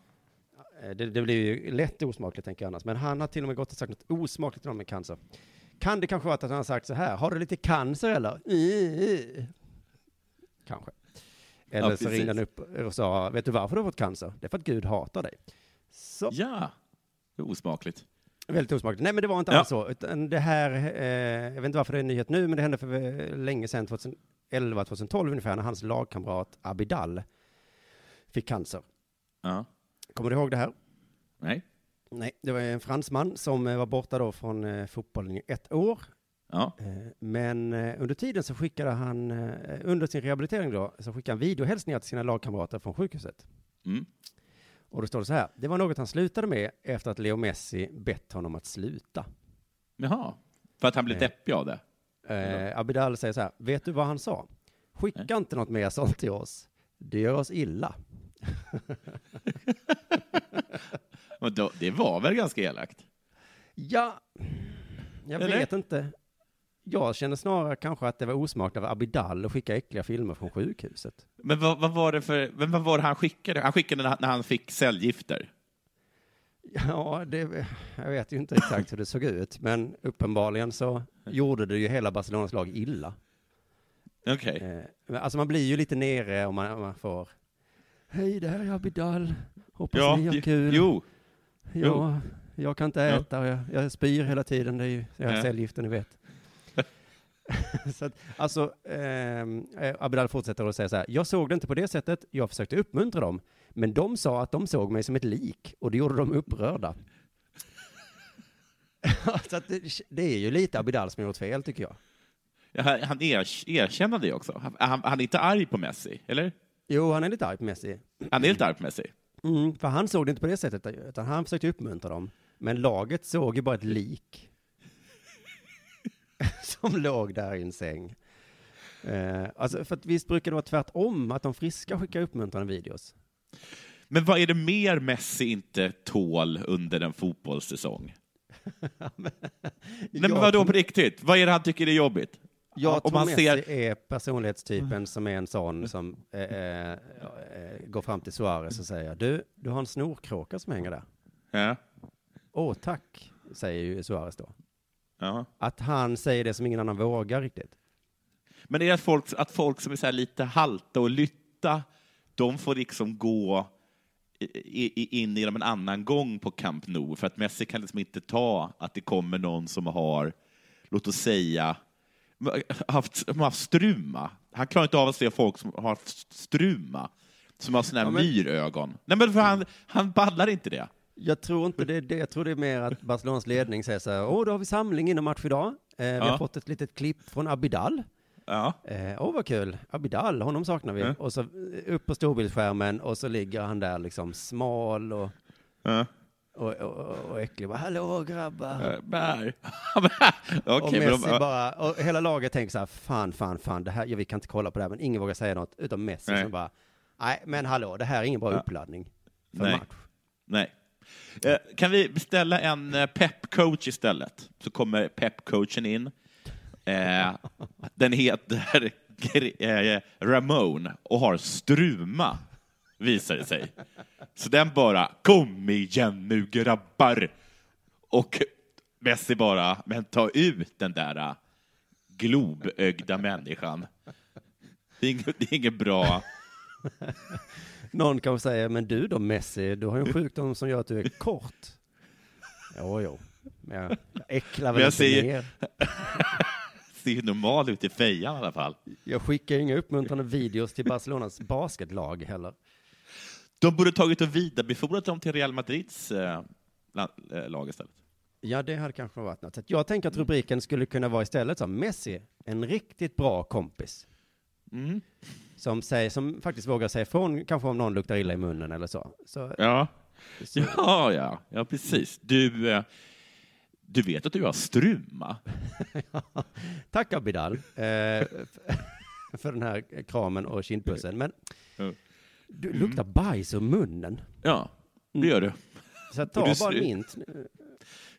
Eh, Det, det blir ju lätt osmakligt tänker jag annars. Men han har till och med gått och sagt något osmakligt om med cancer. Kan det kanske vara att han har sagt så här, har du lite cancer eller? Kanske. Eller Ja, så ringde han upp och sa, vet du varför du har fått cancer? Det är för att Gud hatar dig. Så. Ja, det är osmakligt. Väldigt osmakligt. Nej, men det var inte Ja. alls så. Utan det här, eh, jag vet inte varför det är en nyhet nu, men det hände för eh, länge sedan, 2011, 2012 ungefär, när hans lagkamrat Abidal fick cancer. Ja. Kommer du ihåg det här? Nej. Nej, det var en fransman som eh, var borta då från eh, fotbollen i ett år. Ja. Eh, Men under tiden så skickade han, under sin rehabilitering då, så skickade han videohälsningar till sina lagkamrater från sjukhuset. Mm. Och då står det så här, det var något han slutade med efter att Leo Messi bett honom att sluta. Jaha. För att han blev Eh. deppig av det? Eh, Abidal säger så här, vet du vad han sa? Skicka inte något mer sånt till oss. Det gör oss illa. *laughs* Då, det var väl ganska elakt? Ja, jag Eller? vet inte. Jag känner snarare kanske att det var osmakligt av Abidal att skicka äckliga filmer från sjukhuset. Men vad, vad var det för, vad var det han skickade? Han skickade när, när han fick cellgifter? Ja, det, jag vet ju inte exakt hur det såg ut, men uppenbarligen så gjorde det ju hela Barcelonas lag illa. Okej. Eh, men alltså man blir ju lite nere om man, om man får Hej, det här är Abidal. Hoppas Ja, ni har kul. jo. Ja, jag kan inte äta och jag, jag spyr hela tiden. Det är ju jag har cellgifter, ni vet. *laughs* så att, alltså, ehm, eh, Abidal fortsätter att säga så här. Jag såg det inte på det sättet. Jag försökte uppmuntra dem. Men de sa att de såg mig som ett lik och det gjorde dem upprörda. *laughs* så att det, det är ju lite Abidal som gjort fel, tycker jag. Ja, han han er, erkänner det också. Han, han, han är inte arg på Messi, eller? Jo, han är lite arg på Messi. Han är lite arg på Messi. Mm, för han såg det inte på det sättet, utan han försökte uppmuntra dem. Men laget såg ju bara ett lik. *laughs* som låg där i en säng. Eh, alltså, för att visst brukar det vara tvärtom, att de friska skickar uppmuntrande videos. Men vad är det mer Messi inte tål under en fotbollssäsong? *laughs* Nej men vadå på riktigt? Vad är det han tycker är jobbigt? Jag Om man ser- är personlighetstypen som är en sån som eh, eh, eh, går fram till Suarez och säger du, du har en snorkråka som hänger där. Ja. Åh, tack, säger ju Suarez då. Ja. Att han säger det som ingen annan vågar riktigt. Men är det att folk, att folk som är så här lite halta och lytta, de får liksom gå i- i- in genom en annan gång på Camp Nou, för att Messi kan liksom inte ta att det kommer någon som har, låt oss säga, haft, haft struma. Han klarar inte av att se folk som har haft struma, som har såna här Ja, men- myrögon. Nej, men för han, han ballar inte det. Jag tror inte det är det. Jag tror det är mer att Barcelonas ledning säger så här, åh, då har vi samling innan match idag. Eh, vi Ja. har fått ett litet klipp från Abidal. Ja. Eh, åh, vad kul. Abidal, honom saknar vi. Ja. Och så upp på storbildsskärmen och så ligger han där liksom smal och, Ja. Och, och, och äcklig. Bara, Hallå grabbar. Eh, Bär. och *laughs* Okej, men Messi de- bara, och hela laget tänker så här, fan, fan, fan, det här, ja, vi kan inte kolla på det här, men ingen vågar säga något, utom Messi Nej. som bara, nej, men hallå, det här är ingen bra Ja. uppladdning för Nej. match. Nej. Eh, kan vi beställa en eh, pep-coach istället? Så kommer pep-coachen in. Eh, den heter *laughs* eh, Ramon och har struma, visar det sig. Så den bara, kom igen nu grabbar! Och Messi bara, men ta ut den där eh, globögda människan. Det är inget, det är inget bra... Någon kanske säger, men du då Messi, du har ju en sjukdom som gör att du är kort. Jo, jo. Men jag, äcklar väl inte säger- mer. *laughs* Ser ju normal ut i fejan i alla fall. Jag skickar inga uppmuntrande videos till Barcelonas basketlag heller. De borde tagit och vidarebefordrat dem till Real Madrids eh, eh, lag istället. Ja, det hade kanske varit något. Så jag tänker att rubriken skulle kunna vara istället som Messi, en riktigt bra kompis. Mm. Som, säger, som faktiskt vågar säga ifrån, kanske om någon luktar illa i munnen eller så. så Ja. Så- Ja, ja, ja, precis. Du, eh, du vet att du har struma? *laughs* Tack Abidal eh, *laughs* för den här kramen och kindpussen. Men Ja. Du luktar bajs ur munnen. Ja, det gör du. Så *laughs* ta du bara ser- mint.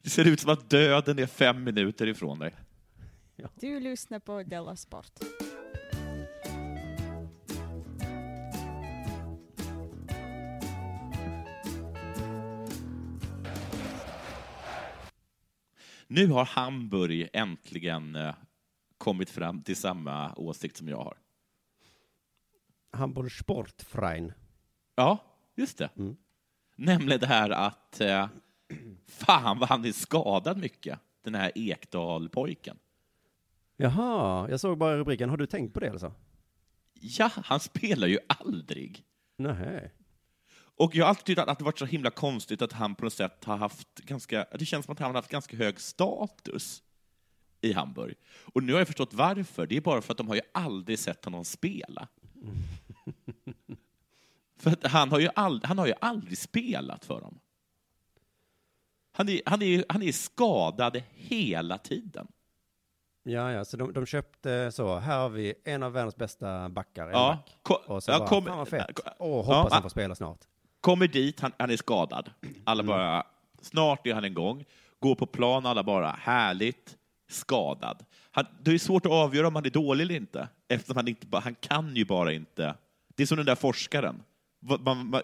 Det ser ut som att döden är fem minuter ifrån dig. Du lyssnar på Della Sport. Nu har Hamburg äntligen eh, kommit fram till samma åsikt som jag har. Hamburg Sportfrein. Ja, just det. Mm. Nämligen det här att eh, fan vad han är skadad mycket, den här Ekdal-pojken. Jaha, jag såg bara rubriken. Har du tänkt på det alltså? Ja, han spelar ju aldrig. Nej. Och jag har alltid tyckt att det varit så himla konstigt att han på något sätt har haft ganska, det känns som att han har haft ganska hög status i Hamburg. Och nu har jag förstått varför. Det är bara för att de har ju aldrig sett honom spela. *laughs* för att han har ju, ald, han har ju aldrig spelat för dem. Han är, han, är, han är skadad hela tiden. Ja, ja, så de, de köpte så, här har vi en av världens bästa backar, en Ja, back. Och så ja, bara, kom- fan vad fett. ja, Åh, ja, hoppas han får spela snart. Kommer dit, han, han är skadad. Alla bara, snart är han igång. Går på plan, alla bara, härligt, skadad. Han, det är svårt att avgöra om han är dålig eller inte, eftersom han inte han kan ju bara inte. Det är som den där forskaren.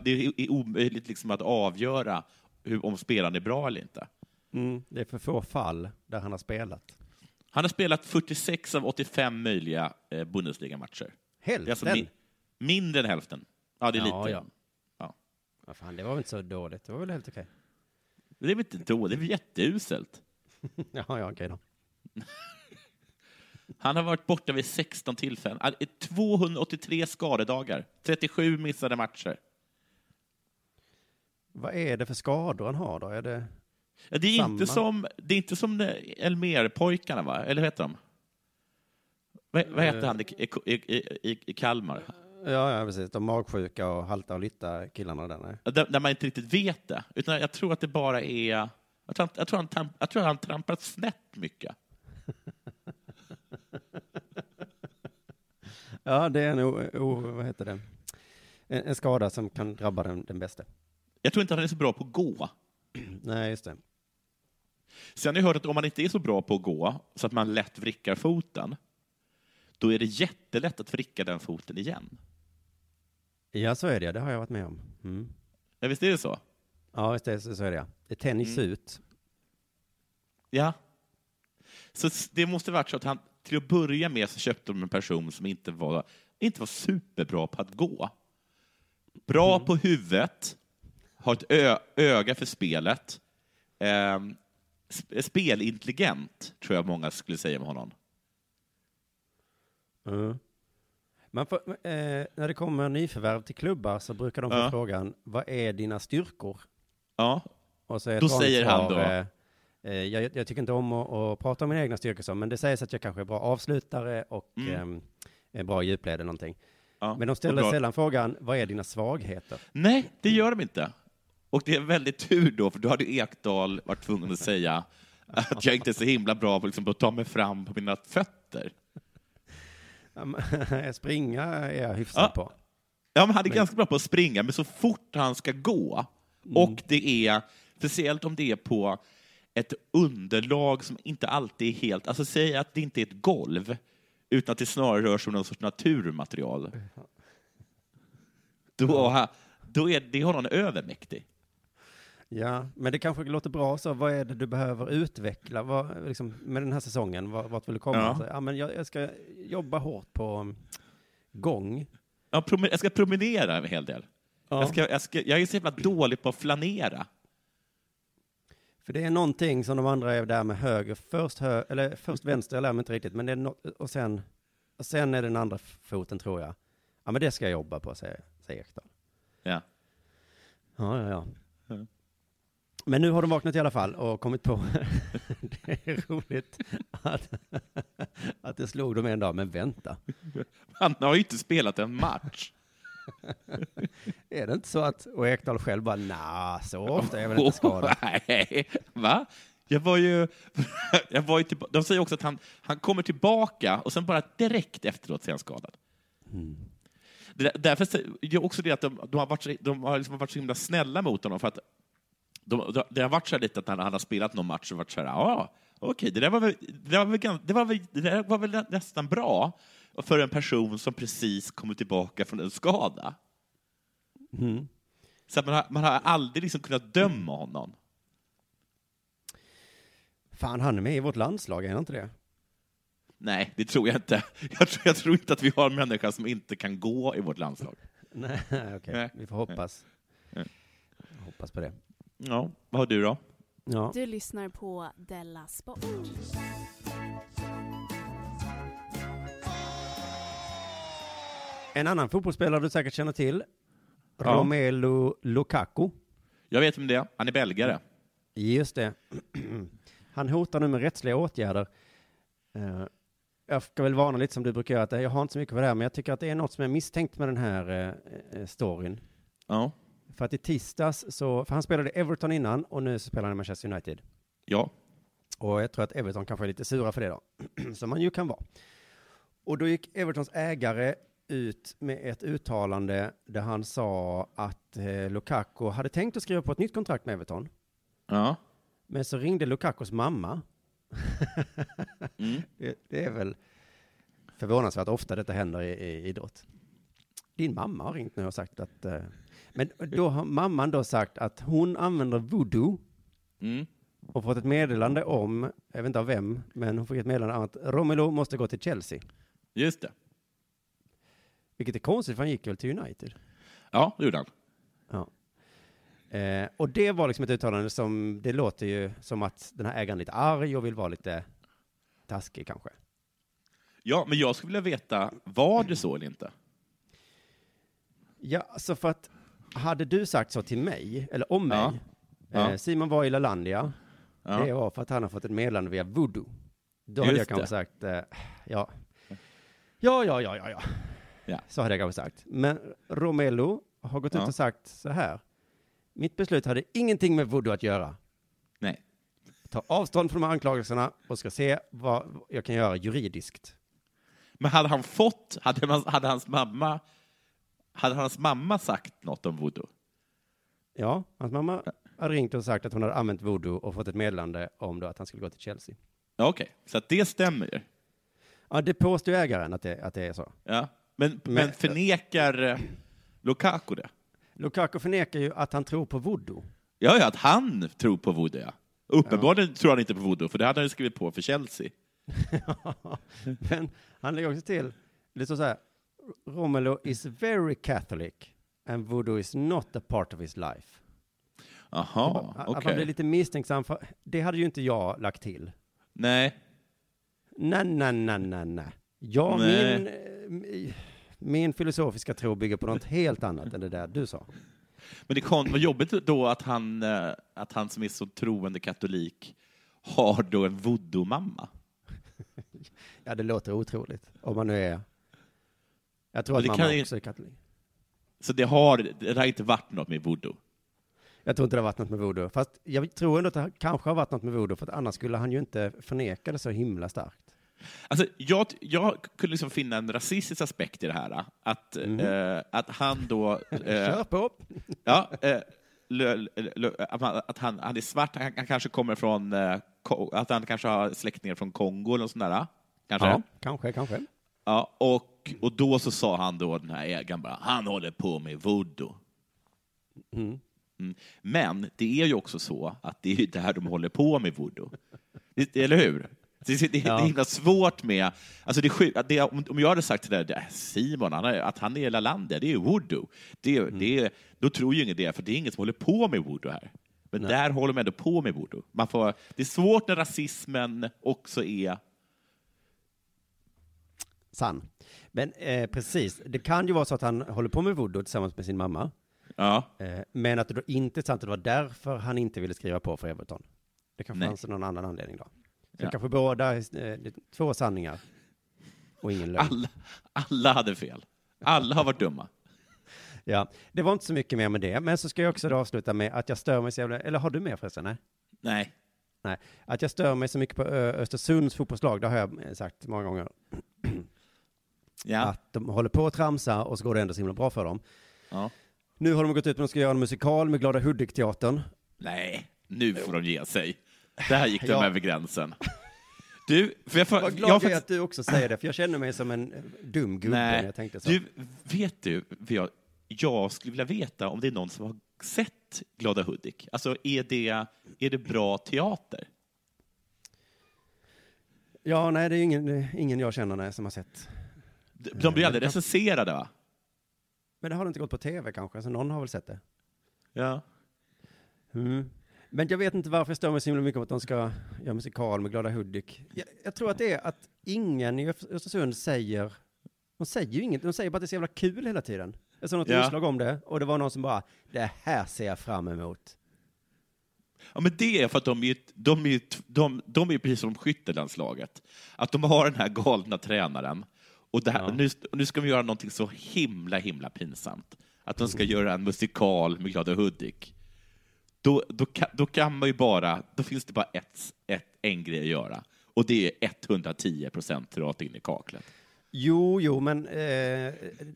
Det är omöjligt liksom att avgöra hur, om spelaren är bra eller inte. Mm, det är för få fall där han har spelat. Han har spelat 46 av 85 möjliga eh, Bundesliga-matcher. Hälften? alltså mi- mindre än hälften. Ja, det är Ja, lite. ja. Ja. Vad fan, det var väl inte så dåligt. Det var väl helt okej. Det är väl inte dåligt, det är väl jätteuselt. *laughs* ja, ja, okej då. *laughs* Han har varit borta vid 16 tillfällen. Ah, 283 skadedagar, 37 missade matcher. Vad är det för skador han har då? Är det Ja, Det är, inte som, det är inte som Elmer-pojkarna, va? Eller vad heter de? Vad, vad heter han i, i, i, i, Kalmar? Ja, ja, precis. De magsjuka och halta och lytta killarna där. Där, där man inte riktigt vet det. Utan jag tror att det bara är... Jag tror, han- jag tror, han, tam- jag tror han trampat snett mycket. *laughs* Ja, det är en, o, o, vad heter det? En, en skada som kan drabba den, den bästa. Jag tror inte han är så bra på att gå. *clears throat* Nej, just det. Sen har jag hört att om man inte är så bra på att gå, så att man lätt vrickar foten, då är det jättelätt att vricka den foten igen. Ja, så är det. Det har jag varit med om. Mm. Ja, visst är det så? Ja, just det, så, är det. är tennis Mm. ut. Ja. Så det måste varit så att han, till att börja med så köpte de en person som inte var, inte var superbra på att gå. Bra på huvudet, har ett ö, öga för spelet. Eh, sp- spelintelligent, tror jag många skulle säga om honom. Mm. Får, eh, när det kommer nyförvärv till klubbar så brukar de få Ja. frågan, vad är dina styrkor? Ja. Och så är Då säger han då? Eh, eh, jag, jag tycker inte om att, att prata om mina egna styrkor, så, men det sägs att jag kanske är bra avslutare och Mm. är bra djupled eller någonting. Ja, Men de ställer sällan frågan, vad är dina svagheter? Nej, det gör de inte. Och det är väldigt tur då, för då hade Ekdal varit tvungen att säga att jag inte är så himla bra på liksom, att ta mig fram på mina fötter. Men, *laughs* Springa är jag hyfsad Ja. på. Ja, men han är ganska bra på att springa, men så fort han ska gå, och det är, speciellt om det är på ett underlag som inte alltid är helt, alltså säg att det inte är ett golv, utan att det snarare rör sig om någon sorts naturmaterial. Då, då är det honom övermäktig. Ja, men det kanske låter bra så. Vad är det du behöver utveckla vad, liksom, med den här säsongen? Vad, vart vill du komma? Ja. Så, ja, men jag, jag ska jobba hårt på um, gång. Ja, jag ska promenera en hel del. Ja. Jag, ska, jag, ska, jag är så jävla dålig på att flanera. För det är någonting som de andra är där med höger. Först, hö, eller först vänster, jag lär mig inte riktigt. Men det är no, och, sen, och sen är den andra foten, tror jag. Ja, men det ska jag jobba på, säger, säger Ekdal. Ja. Ja, ja, ja. Ja. Men nu har de vaknat i alla fall och kommit på, *laughs* det är roligt att, att det slog dem en dag, men vänta. Han har ju inte spelat en match. *laughs* Är det inte så att, och Ekdal själv bara, nah, så ofta är jag väl inte skadad. *laughs* Nej, va? Jag var ju... *laughs* Jag var ju tillba- de säger också att han, han kommer tillbaka och sen bara direkt efteråt så är han skadad. Det, där- därför det är också det att de, de har varit, så- de har liksom varit så himla snälla mot honom för att de, de, det har varit så här lite att han, han har spelat någon match och varit så här, ja, okej, det där var väl, det där var väl, gan- det var väl, det där var väl nästan bra för en person som precis kommer tillbaka från en skada. Mm. Så att man har, man har aldrig liksom kunnat döma honom. Fan, han är med i vårt landslag, är han inte det? Nej, det tror jag inte. Jag tror, jag tror inte att vi har en människa som inte kan gå i vårt landslag. *laughs* Nej, okej, Nej. vi får hoppas. Nej. Hoppas på det. Ja, vad har du då? Ja. Du lyssnar på Della Sport. En annan fotbollsspelare du säkert känner till, Ja. Romelu Lukaku. Jag vet vem det är. Han är belgare. Just det. *clears throat* Han hotar nu med rättsliga åtgärder. Eh, jag ska väl varna lite som du brukar göra, att jag har inte så mycket på det här, men jag tycker att det är något som är misstänkt med den här eh, eh, storyn. Ja. För att i tisdags så, för han spelade Everton innan och nu så spelar han i Manchester United. Ja. Och jag tror att Everton kanske är lite sura för det då, *clears throat* som man ju kan vara. Och då gick Evertons ägare ut med ett uttalande där han sa att eh, Lukaku hade tänkt att skriva på ett nytt kontrakt med Everton. Ja. Men så ringde Lukakos mamma. *laughs* Mm. det, det är väl förvånansvärt ofta detta händer i, i idrott. Din mamma har ringt nu och sagt att... Eh, men då har mamman då sagt att hon använder voodoo Mm. och fått ett meddelande om, jag vet inte av vem, men hon fick ett meddelande om att Romelu måste gå till Chelsea. Just det. Vilket är konstigt, för han gick väl till United. Ja, det gjorde han. Ja. Eh, och det var liksom ett uttalande som, det låter ju som att den här ägaren är lite arg och vill vara lite taskig kanske. Ja, men jag skulle vilja veta, var det så eller inte? Ja, alltså för att hade du sagt så till mig, eller om mig, Ja. Ja. Eh, Simon var i LaLandia, Ja. det var för att han har fått ett meddelande via voodoo. Då hade Just jag kanske det. sagt, eh, ja, ja, ja, ja, ja, ja. Ja. Så hade jag kanske sagt. Men Romelu har gått ut Ja. och sagt så här. Mitt beslut hade ingenting med voodoo att göra. Nej. Ta avstånd från de här anklagelserna och ska se vad jag kan göra juridiskt. Men hade han fått, hade, man, hade hans mamma hade hans mamma sagt något om voodoo? Ja, hans mamma hade ringt och sagt att hon hade använt voodoo och fått ett meddelande om då att han skulle gå till Chelsea. Ja, Okej, så att det stämmer ju. Ja, det påstår ägaren att det, att det är så. Ja. Men, men, Men- förnekar eh, Lukaku det? Lukaku förnekar ju att han tror på voodoo. Ja, ja, att han tror på voodoo, ja. Uppenbarligen tror han inte på voodoo, för det hade han ju skrivit på för Chelsea. *laughs* Men han lägger också till, det står så här, Romelu is very Catholic and voodoo is not a part of his life. Aha, Att okej. man blir lite misstänksam, för det hade ju inte jag lagt till. Nej. Nej, nej, nej, nej, nej. Ja, Nej. min, eh, min filosofiska tro bygger på något helt annat än det där du sa. Men det kan vara jobbigt då att han, eh, att han som är så troende katolik har då en voodoo-mamma. *laughs* Ja, det låter otroligt. Om man nu är... Jag tror att mamma ju- också är katolik. Så det har, det har inte varit något med voodoo. Jag tror inte det har varit något med voodoo. Fast jag tror ändå att det kanske har varit något med voodoo, för att annars skulle han ju inte förneka det så himla starkt. Alltså, jag, jag kunde liksom finna en rasistisk aspekt i det här. Att, eh, att han då... *laughs* Eh, Kör på! Ja, eh, lö, lö, att, han, han är svart, han, han kanske kommer från... Eh, att han kanske har släktingar från Kongo eller sånt där. Kanske? Ja, kanske, kanske. Ja, och, och då så sa han då, den här ägaren bara, han håller på med voodoo. Mm. Mm. Men det är ju också så att det är ju där de håller på med voodoo. Eller hur? Det, det, det är himla svårt med... Alltså det, det, om, jag hade sagt till dig, det, Simon, han är, att han är Lalandia, det är ju voodoo. Det, det, är- då tror ju ingen det, för det är ingen som håller på med voodoo här. Men där håller de ändå på med voodoo. Man får, det är svårt när rasismen också är... Sann. Men eh, precis, det kan ju vara så att han håller på med voodoo tillsammans med sin mamma. Ja. Eh, men att det då inte är sant att det var därför han inte ville skriva på för Everton. Det kanske Nej. fanns någon annan anledning då. Så Ja. kanske båda, eh, två sanningar. Och ingen lögn. Alla, alla hade fel. Alla har varit dumma. *laughs* Ja, det var inte så mycket mer med det. Men så ska jag också avsluta med att jag stör mig så jävla, eller har du mer förresten? Nej. Nej. Nej, att jag stör mig så mycket på Östersunds fotbollslag, det har jag eh, sagt många gånger. *clears throat* Ja. Att de håller på att tramsa och så går det ändå så himla bra för dem. Ja. Nu har de gått ut med att de ska göra en musikal med Glada Hudik-teatern. Nej, nu får de ge sig. Där gick de Ja. över gränsen. Du, för jag, får, Vad glad jag jag är att du också säger det, för jag känner mig som en eh, dum gubbe när jag tänkte så. du, vet du, jag, jag skulle vilja veta om det är någon som har sett Glada Hudik. Alltså, är det, är det bra teater? Ja, nej, det är ingen, ingen jag känner nej, som har sett. De, de blir aldrig Eh, recenserade, va? Men det har inte gått på tv kanske, så någon har väl sett det. Ja. Mm. Men jag vet inte varför jag stör mig så himla mycket om att de ska göra musikal med Glada Hudik. Jag, jag tror att det är att ingen i Öst- Östersund säger, de säger ju inget, de säger bara att det är så jävla kul hela tiden. Jag såg något Ja. inslag om det, och det var någon som bara, det här ser jag fram emot. Ja, men det är för att de är, de är, de, de är precis som skyttelandslaget. Att de har den här galna tränaren. Och det här, nu, nu ska vi göra någonting så himla, himla pinsamt. Att de ska göra en musikal med Glada Hudik. Då, då, kan, då kan man ju bara, då finns det bara ett, ett, en grej att göra. Och det är 110 procent rakt in i kaklet. Jo, jo, men eh,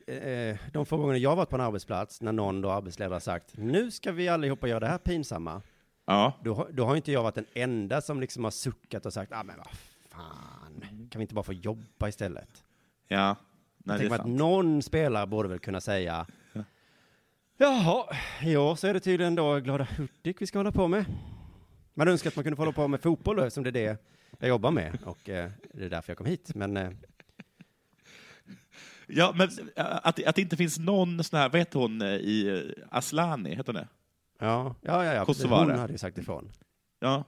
eh, de få gånger jag varit på en arbetsplats, när någon då arbetsledare sagt, nu ska vi allihopa göra det här pinsamma. Ja. Då, har- då har inte jag varit den enda som liksom har suckat och sagt, ah, men vad fan, kan vi inte bara få jobba istället? Ja, Jag nej, det är mig att sant. någon spelare borde väl kunna säga, jaha, år så är det tydligen då Glada Hudik vi ska hålla på med. Man önskar att man kunde få hålla på med fotboll då, eftersom det är det jag jobbar med och eh, det är därför jag kom hit. Men eh, Ja, men äh, att, att det inte finns någon sån här, vad heter hon eh, i eh, Aslani, heter hon det? ja, ja, ja, ja. Kosovare. hon hade ju sagt ifrån. Ja,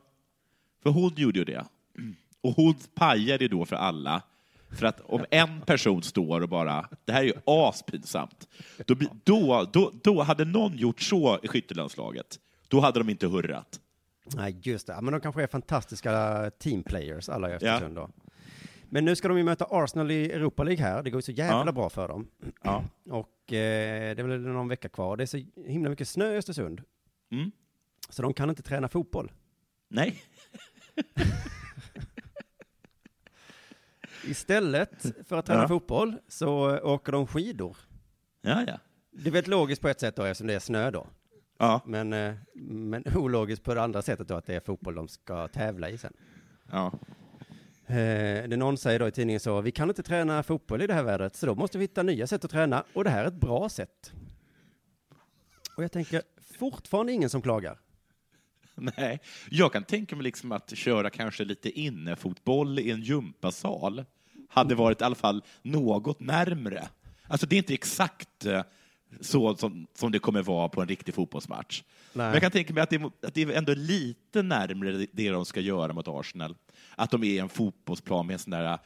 för hon gjorde ju det. Och hon pajade ju då för alla. För att om en person står och bara, det här är ju aspinsamt, då, då, då, då hade någon gjort så i skyttelandslaget, då hade de inte hurrat. Nej, just det. Ja, Men de kanske är fantastiska teamplayers, alla i Ja. Östersund då. Men nu ska de ju möta Arsenal i Europa League här. Det går ju så jävla Ja. bra för dem. Ja. *clears throat* Och eh, det är väl någon vecka kvar. Det är så himla mycket snö i Östersund. Mm. Så de kan inte träna fotboll. Nej. *laughs* Istället för att träna Ja. fotboll så åker de skidor. Ja, ja. Det är väldigt logiskt på ett sätt då eftersom det är snö då. Ja. Men, eh, men *laughs* ologiskt på det andra sättet då att det är fotboll de ska tävla i sen. Ja. Eh, det någon säger då i tidningen så, vi kan inte träna fotboll i det här vädret, så då måste vi hitta nya sätt att träna, och det här är ett bra sätt. Och jag tänker, fortfarande ingen som klagar. *laughs* Nej, jag kan tänka mig liksom att köra kanske lite innefotboll i en gympasal hade varit i alla fall något närmre. Alltså det är inte exakt eh, så som, som det kommer vara på en riktig fotbollsmatch. Nej. Men jag kan tänka mig att det, är- att det är ändå lite närmare det de ska göra mot Arsenal. Att de är en fotbollsplan med en sån där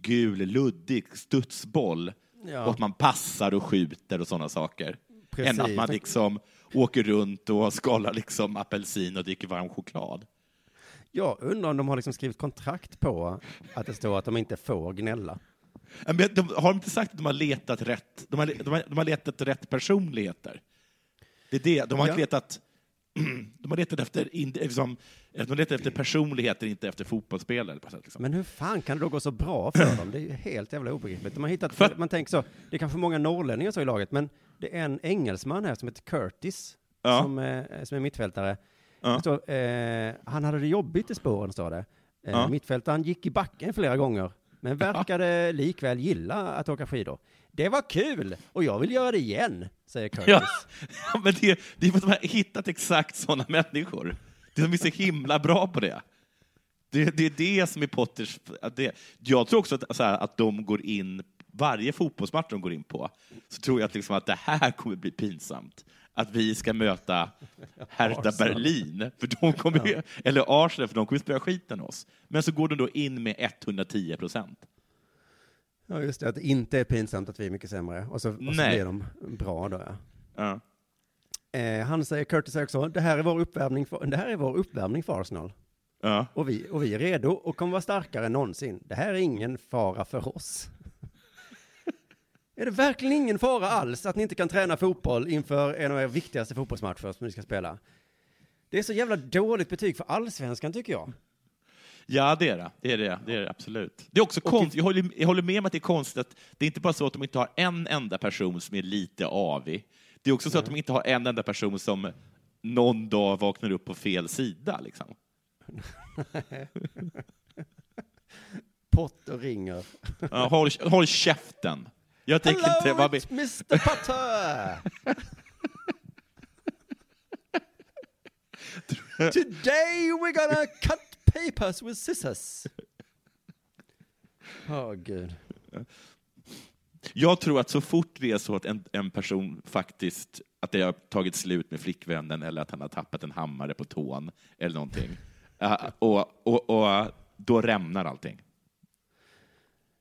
gul, luddig studsboll Ja. och att man passar och skjuter och sådana saker. Precis. Än att man liksom åker runt och skalar liksom apelsin och dricker varm choklad. Jag undrar om de har liksom skrivit kontrakt på att det står att de inte får gnälla. Men de, har de inte sagt att de har letat rätt, de har, de har, de har letat rätt personligheter? Det är det, de har Ja. inte letat, *clears throat* de har letat efter, liksom, de letat efter personligheter, inte efter fotbollsspelare. Liksom. Men hur fan kan det då gå så bra för dem? Det är ju helt jävla obegripligt. De har hittat, man tänker så, det är kanske många norrlänningar så i laget, men det är en engelsman här som heter Curtis, Ja. som, eh, som är mittfältare. Ja. Står, eh, han hade det jobbigt i spåren, står det. Eh, Ja. Mittfältaren gick i backen flera gånger, men verkade likväl gilla att åka skidor. Det var kul, och jag vill göra det igen, säger Curtis. Ja, *laughs* ja, men det, det är för att de har hittat exakt sådana människor. De är så himla bra på det. Det, det är det som är Potters... Att det, jag tror också att, här, att de går in, varje fotbollsmatch de går in på, så tror jag att, liksom att det här kommer bli pinsamt. Att vi ska möta Hertha. Berlin, för de kommer, ju- eller Arsenal, för de kommer spela skiten oss. Men så går de då in med 110 procent. Ja, just det, att det inte är pinsamt att vi är mycket sämre. Och så, och så blir de bra då, ja. Ja. Eh, han säger, Curtis också, det här är vår uppvärmning för, det här är vår uppvärmning för Arsenal. Ja. Och, vi, och vi är redo och kommer vara starkare än någonsin. Det här är ingen fara för oss. Är det verkligen ingen fara alls att ni inte kan träna fotboll inför en av era viktigaste fotbollsmatcher som ni ska spela? Det är så jävla dåligt betyg för allsvenskan tycker jag. Ja, det är det. Det är det, det, är det absolut. Det är också konstigt. Jag håller, jag håller med om att det är konstigt att det är inte bara så att de inte har en enda person som är lite avig. Det är också så att de inte har en enda person som någon dag vaknar upp på fel sida. Liksom. *laughs* Potter ringer. Ja, håll, håll käften. Jag tänker inte Hello, vara med. Mr Potter! *laughs* Today we're gonna cut papers with scissors. Åh gud. Jag tror att så fort det är så att en, en person faktiskt, att det har tagit slut med flickvännen eller att han har tappat en hammare på tån eller någonting, *laughs* eh, och, och, och då rämnar allting.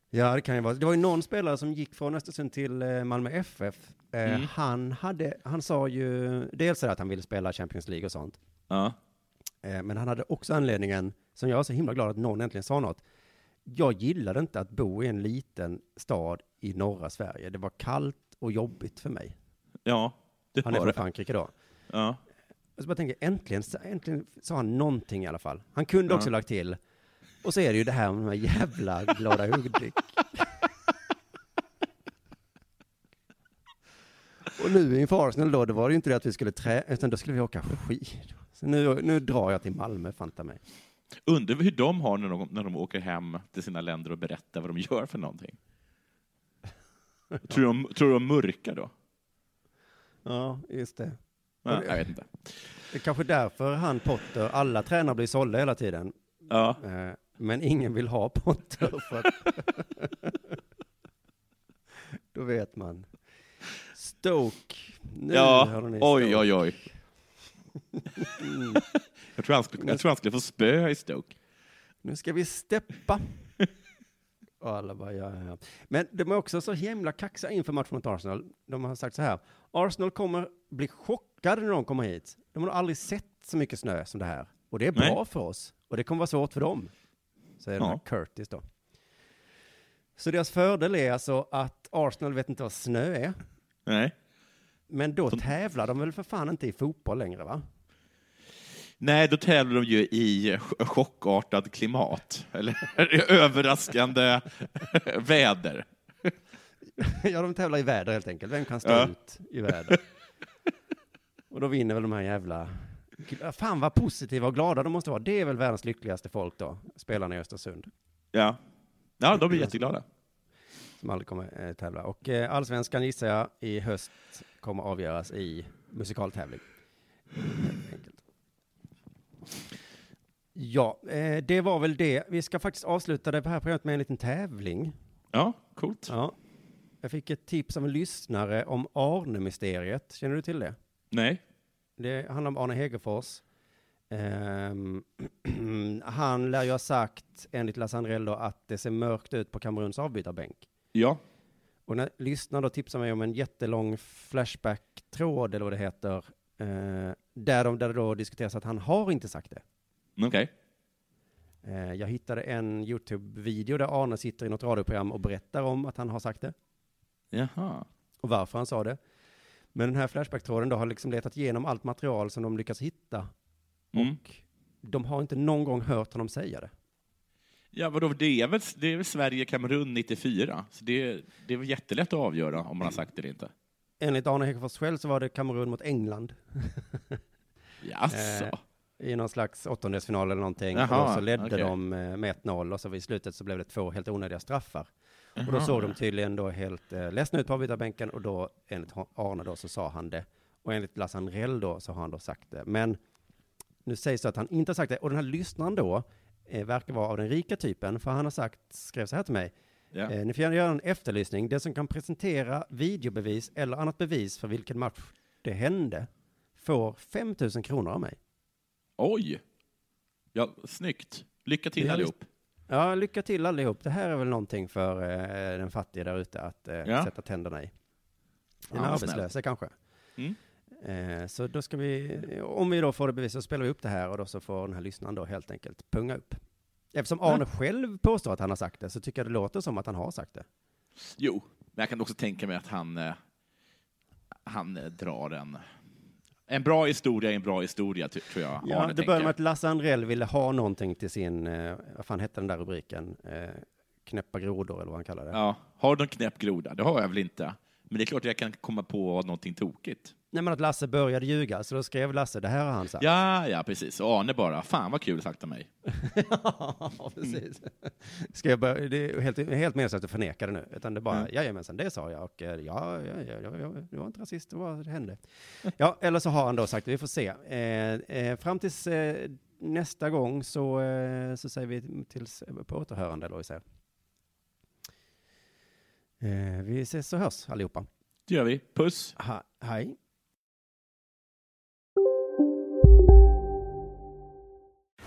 Ja, det kan ju vara. Det var ju någon spelare som gick från Östersund till eh, Malmö FF. Eh, Mm. Han hade, han sa ju dels att han ville spela Champions League och sånt. Ja. Eh, Men han hade också anledningen, som jag är så himla glad att någon äntligen sa något. Jag gillade inte att bo i en liten stad i norra Sverige. Det var kallt och jobbigt för mig. Ja, det Han är var från det. Frankrike då. Ja. Så bara tänker, äntligen, äntligen sa han någonting i alla fall. Han kunde också Ja. lagt till. Och så är det ju det här med de här jävla glada Hudik. Och nu inför Arsenal då, det var det ju inte det att vi skulle trä, utan då skulle vi åka skidor. Så nu, nu drar jag till Malmö, fanta mig. Undrar hur de har när de, när de åker hem till sina länder och berättar vad de gör för någonting. Tror du de, tror de mörkar då? Ja, just det. Ja, jag vet inte. Det är kanske därför han Potter, alla tränare blir sålda hela tiden. Ja. Men ingen vill ha Potter för att... *laughs* Då vet man. Stoke. Nu ja, oj, Stoke. oj, oj. Mm. Jag tror, han skulle, jag tror han skulle få spö i Stoke. Nu ska vi steppa. Och alla bara, ja, ja. Men de är också så himla kaxiga inför matchen mot Arsenal. De har sagt så här, Arsenal kommer bli chockade när de kommer hit. De har aldrig sett så mycket snö som det här. Och det är bra Nej. för oss. Och det kommer vara svårt för dem. Säger den här Curtis då. Så deras fördel är alltså att Arsenal vet inte vad snö är. Nej. Men då tävlar de väl för fan inte i fotboll längre va? Nej, då tävlar de ju i ch- chockartad klimat, eller *laughs* överraskande *laughs* väder. *laughs* ja, de tävlar i väder helt enkelt. Vem kan stå Ja. ut i väder? och då vinner väl de här jävla... Fan vad positiva och glada de måste vara. Det är väl världens lyckligaste folk då, spelarna i Östersund. Ja, ja de blir jätteglada. Som aldrig kommer eh, tävla. Och eh, allsvenskan gissar jag i höst kommer avgöras i musikaltävling. Ja, eh, det var väl det. Vi ska faktiskt avsluta det här programmet med en liten tävling. Ja, coolt. Ja. Jag fick ett tips av en lyssnare om Arne-mysteriet. Känner du till det? Nej. Det handlar om Arne Hegerfors. Ehm, *clears throat* han lär ju ha sagt, enligt Lasse Andrell då, att det ser mörkt ut på Kameruns avbytarbänk. Ja. Och när lyssnaren då tipsar mig om en jättelång Flashback-tråd, eller vad det heter, eh, där, de, där det då diskuteras att han har inte sagt det. Okej. Eh, jag hittade en YouTube-video där Arne sitter i något radioprogram och berättar om att han har sagt det. Jaha. Och varför han sa det. Men den här Flashback-tråden då har liksom letat igenom allt material som de lyckas hitta. Mm. Och de har inte någon gång hört honom säga det. Ja, vadå, det är väl, det är väl Sverige-Kamerun 94? Så det, det är väl jättelätt att avgöra om man har sagt det eller inte. Enligt Arne Hegerfors själv så var det Kamerun mot England. *laughs* Jaså? Eh, I någon slags åttondelsfinal eller någonting. Jaha, och så ledde okej. de eh, med 1-0 och så vid slutet så blev det två helt onödiga straffar. Och då såg de tydligen då helt eh, ledsna ut på avbytarbänken och då enligt Arne då så sa han det. Och enligt Lasse Andrell då så har han då sagt det. Men nu sägs det att han inte har sagt det. Och den här lyssnaren då eh, verkar vara av den rika typen. För han har sagt, skrev så här till mig. Ja. Eh, ni får gärna göra en efterlysning. Den som kan presentera videobevis eller annat bevis för vilken match det hände får 5 000 kronor av mig. Oj! Ja, snyggt. Lycka till allihop. Ja, lycka till allihop. Det här är väl någonting för eh, den fattiga där ute att eh, Ja. sätta tänderna i. Den Ja, arbetslösa snällt. kanske. Mm. Eh, så då ska vi, om vi då får det bevis så spelar vi upp det här och då så får den här lyssnaren då helt enkelt punga upp. Eftersom Arne själv påstår att han har sagt det så tycker jag det låter som att han har sagt det. Jo, men jag kan också tänka mig att han, eh, han eh, drar en... En bra historia är en bra historia, tror jag. Ja, Arne det började med att Lasse Andrell ville ha någonting till sin, eh, vad fan hette den där rubriken? Eh, knäppa grodor eller vad han kallar det. Ja, har du en knäpp groda? Det har jag väl inte. Men det är klart jag kan komma på någonting tokigt. Nej men att Lasse började ljuga, så då skrev Lasse, det här har han sagt. Ja, ja, precis. Och Arne bara, fan vad kul sagt av mig. *laughs* ja, precis. Ska jag börja, det är helt, helt meningslöst att förneka det nu, utan det är bara, Mm. jajamensan, det sa jag, och eh, ja, ja, ja, ja, ja, det var inte rasist, det var, det hände. *laughs* Ja, eller så har han då sagt vi får se. Eh, eh, fram tills eh, nästa gång så, eh, så säger vi tills på återhörande, säger. Eh, vi ses och hörs allihopa. Det gör vi. Puss. Ha, hej.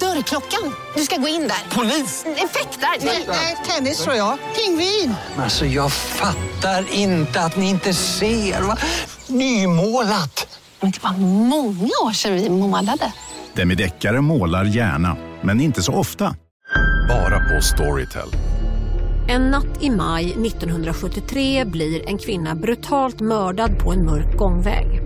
Dörrklockan. Du ska gå in där. Polis? Effektar? Nej, tennis tror jag. Pingvin. Alltså jag fattar inte att ni inte ser. Va? Nymålat! Men det var många år sedan vi målade. Demideckare målar gärna, men inte så ofta. Bara på Storytel. En natt i maj 1973 blir en kvinna brutalt mördad på en mörk gångväg.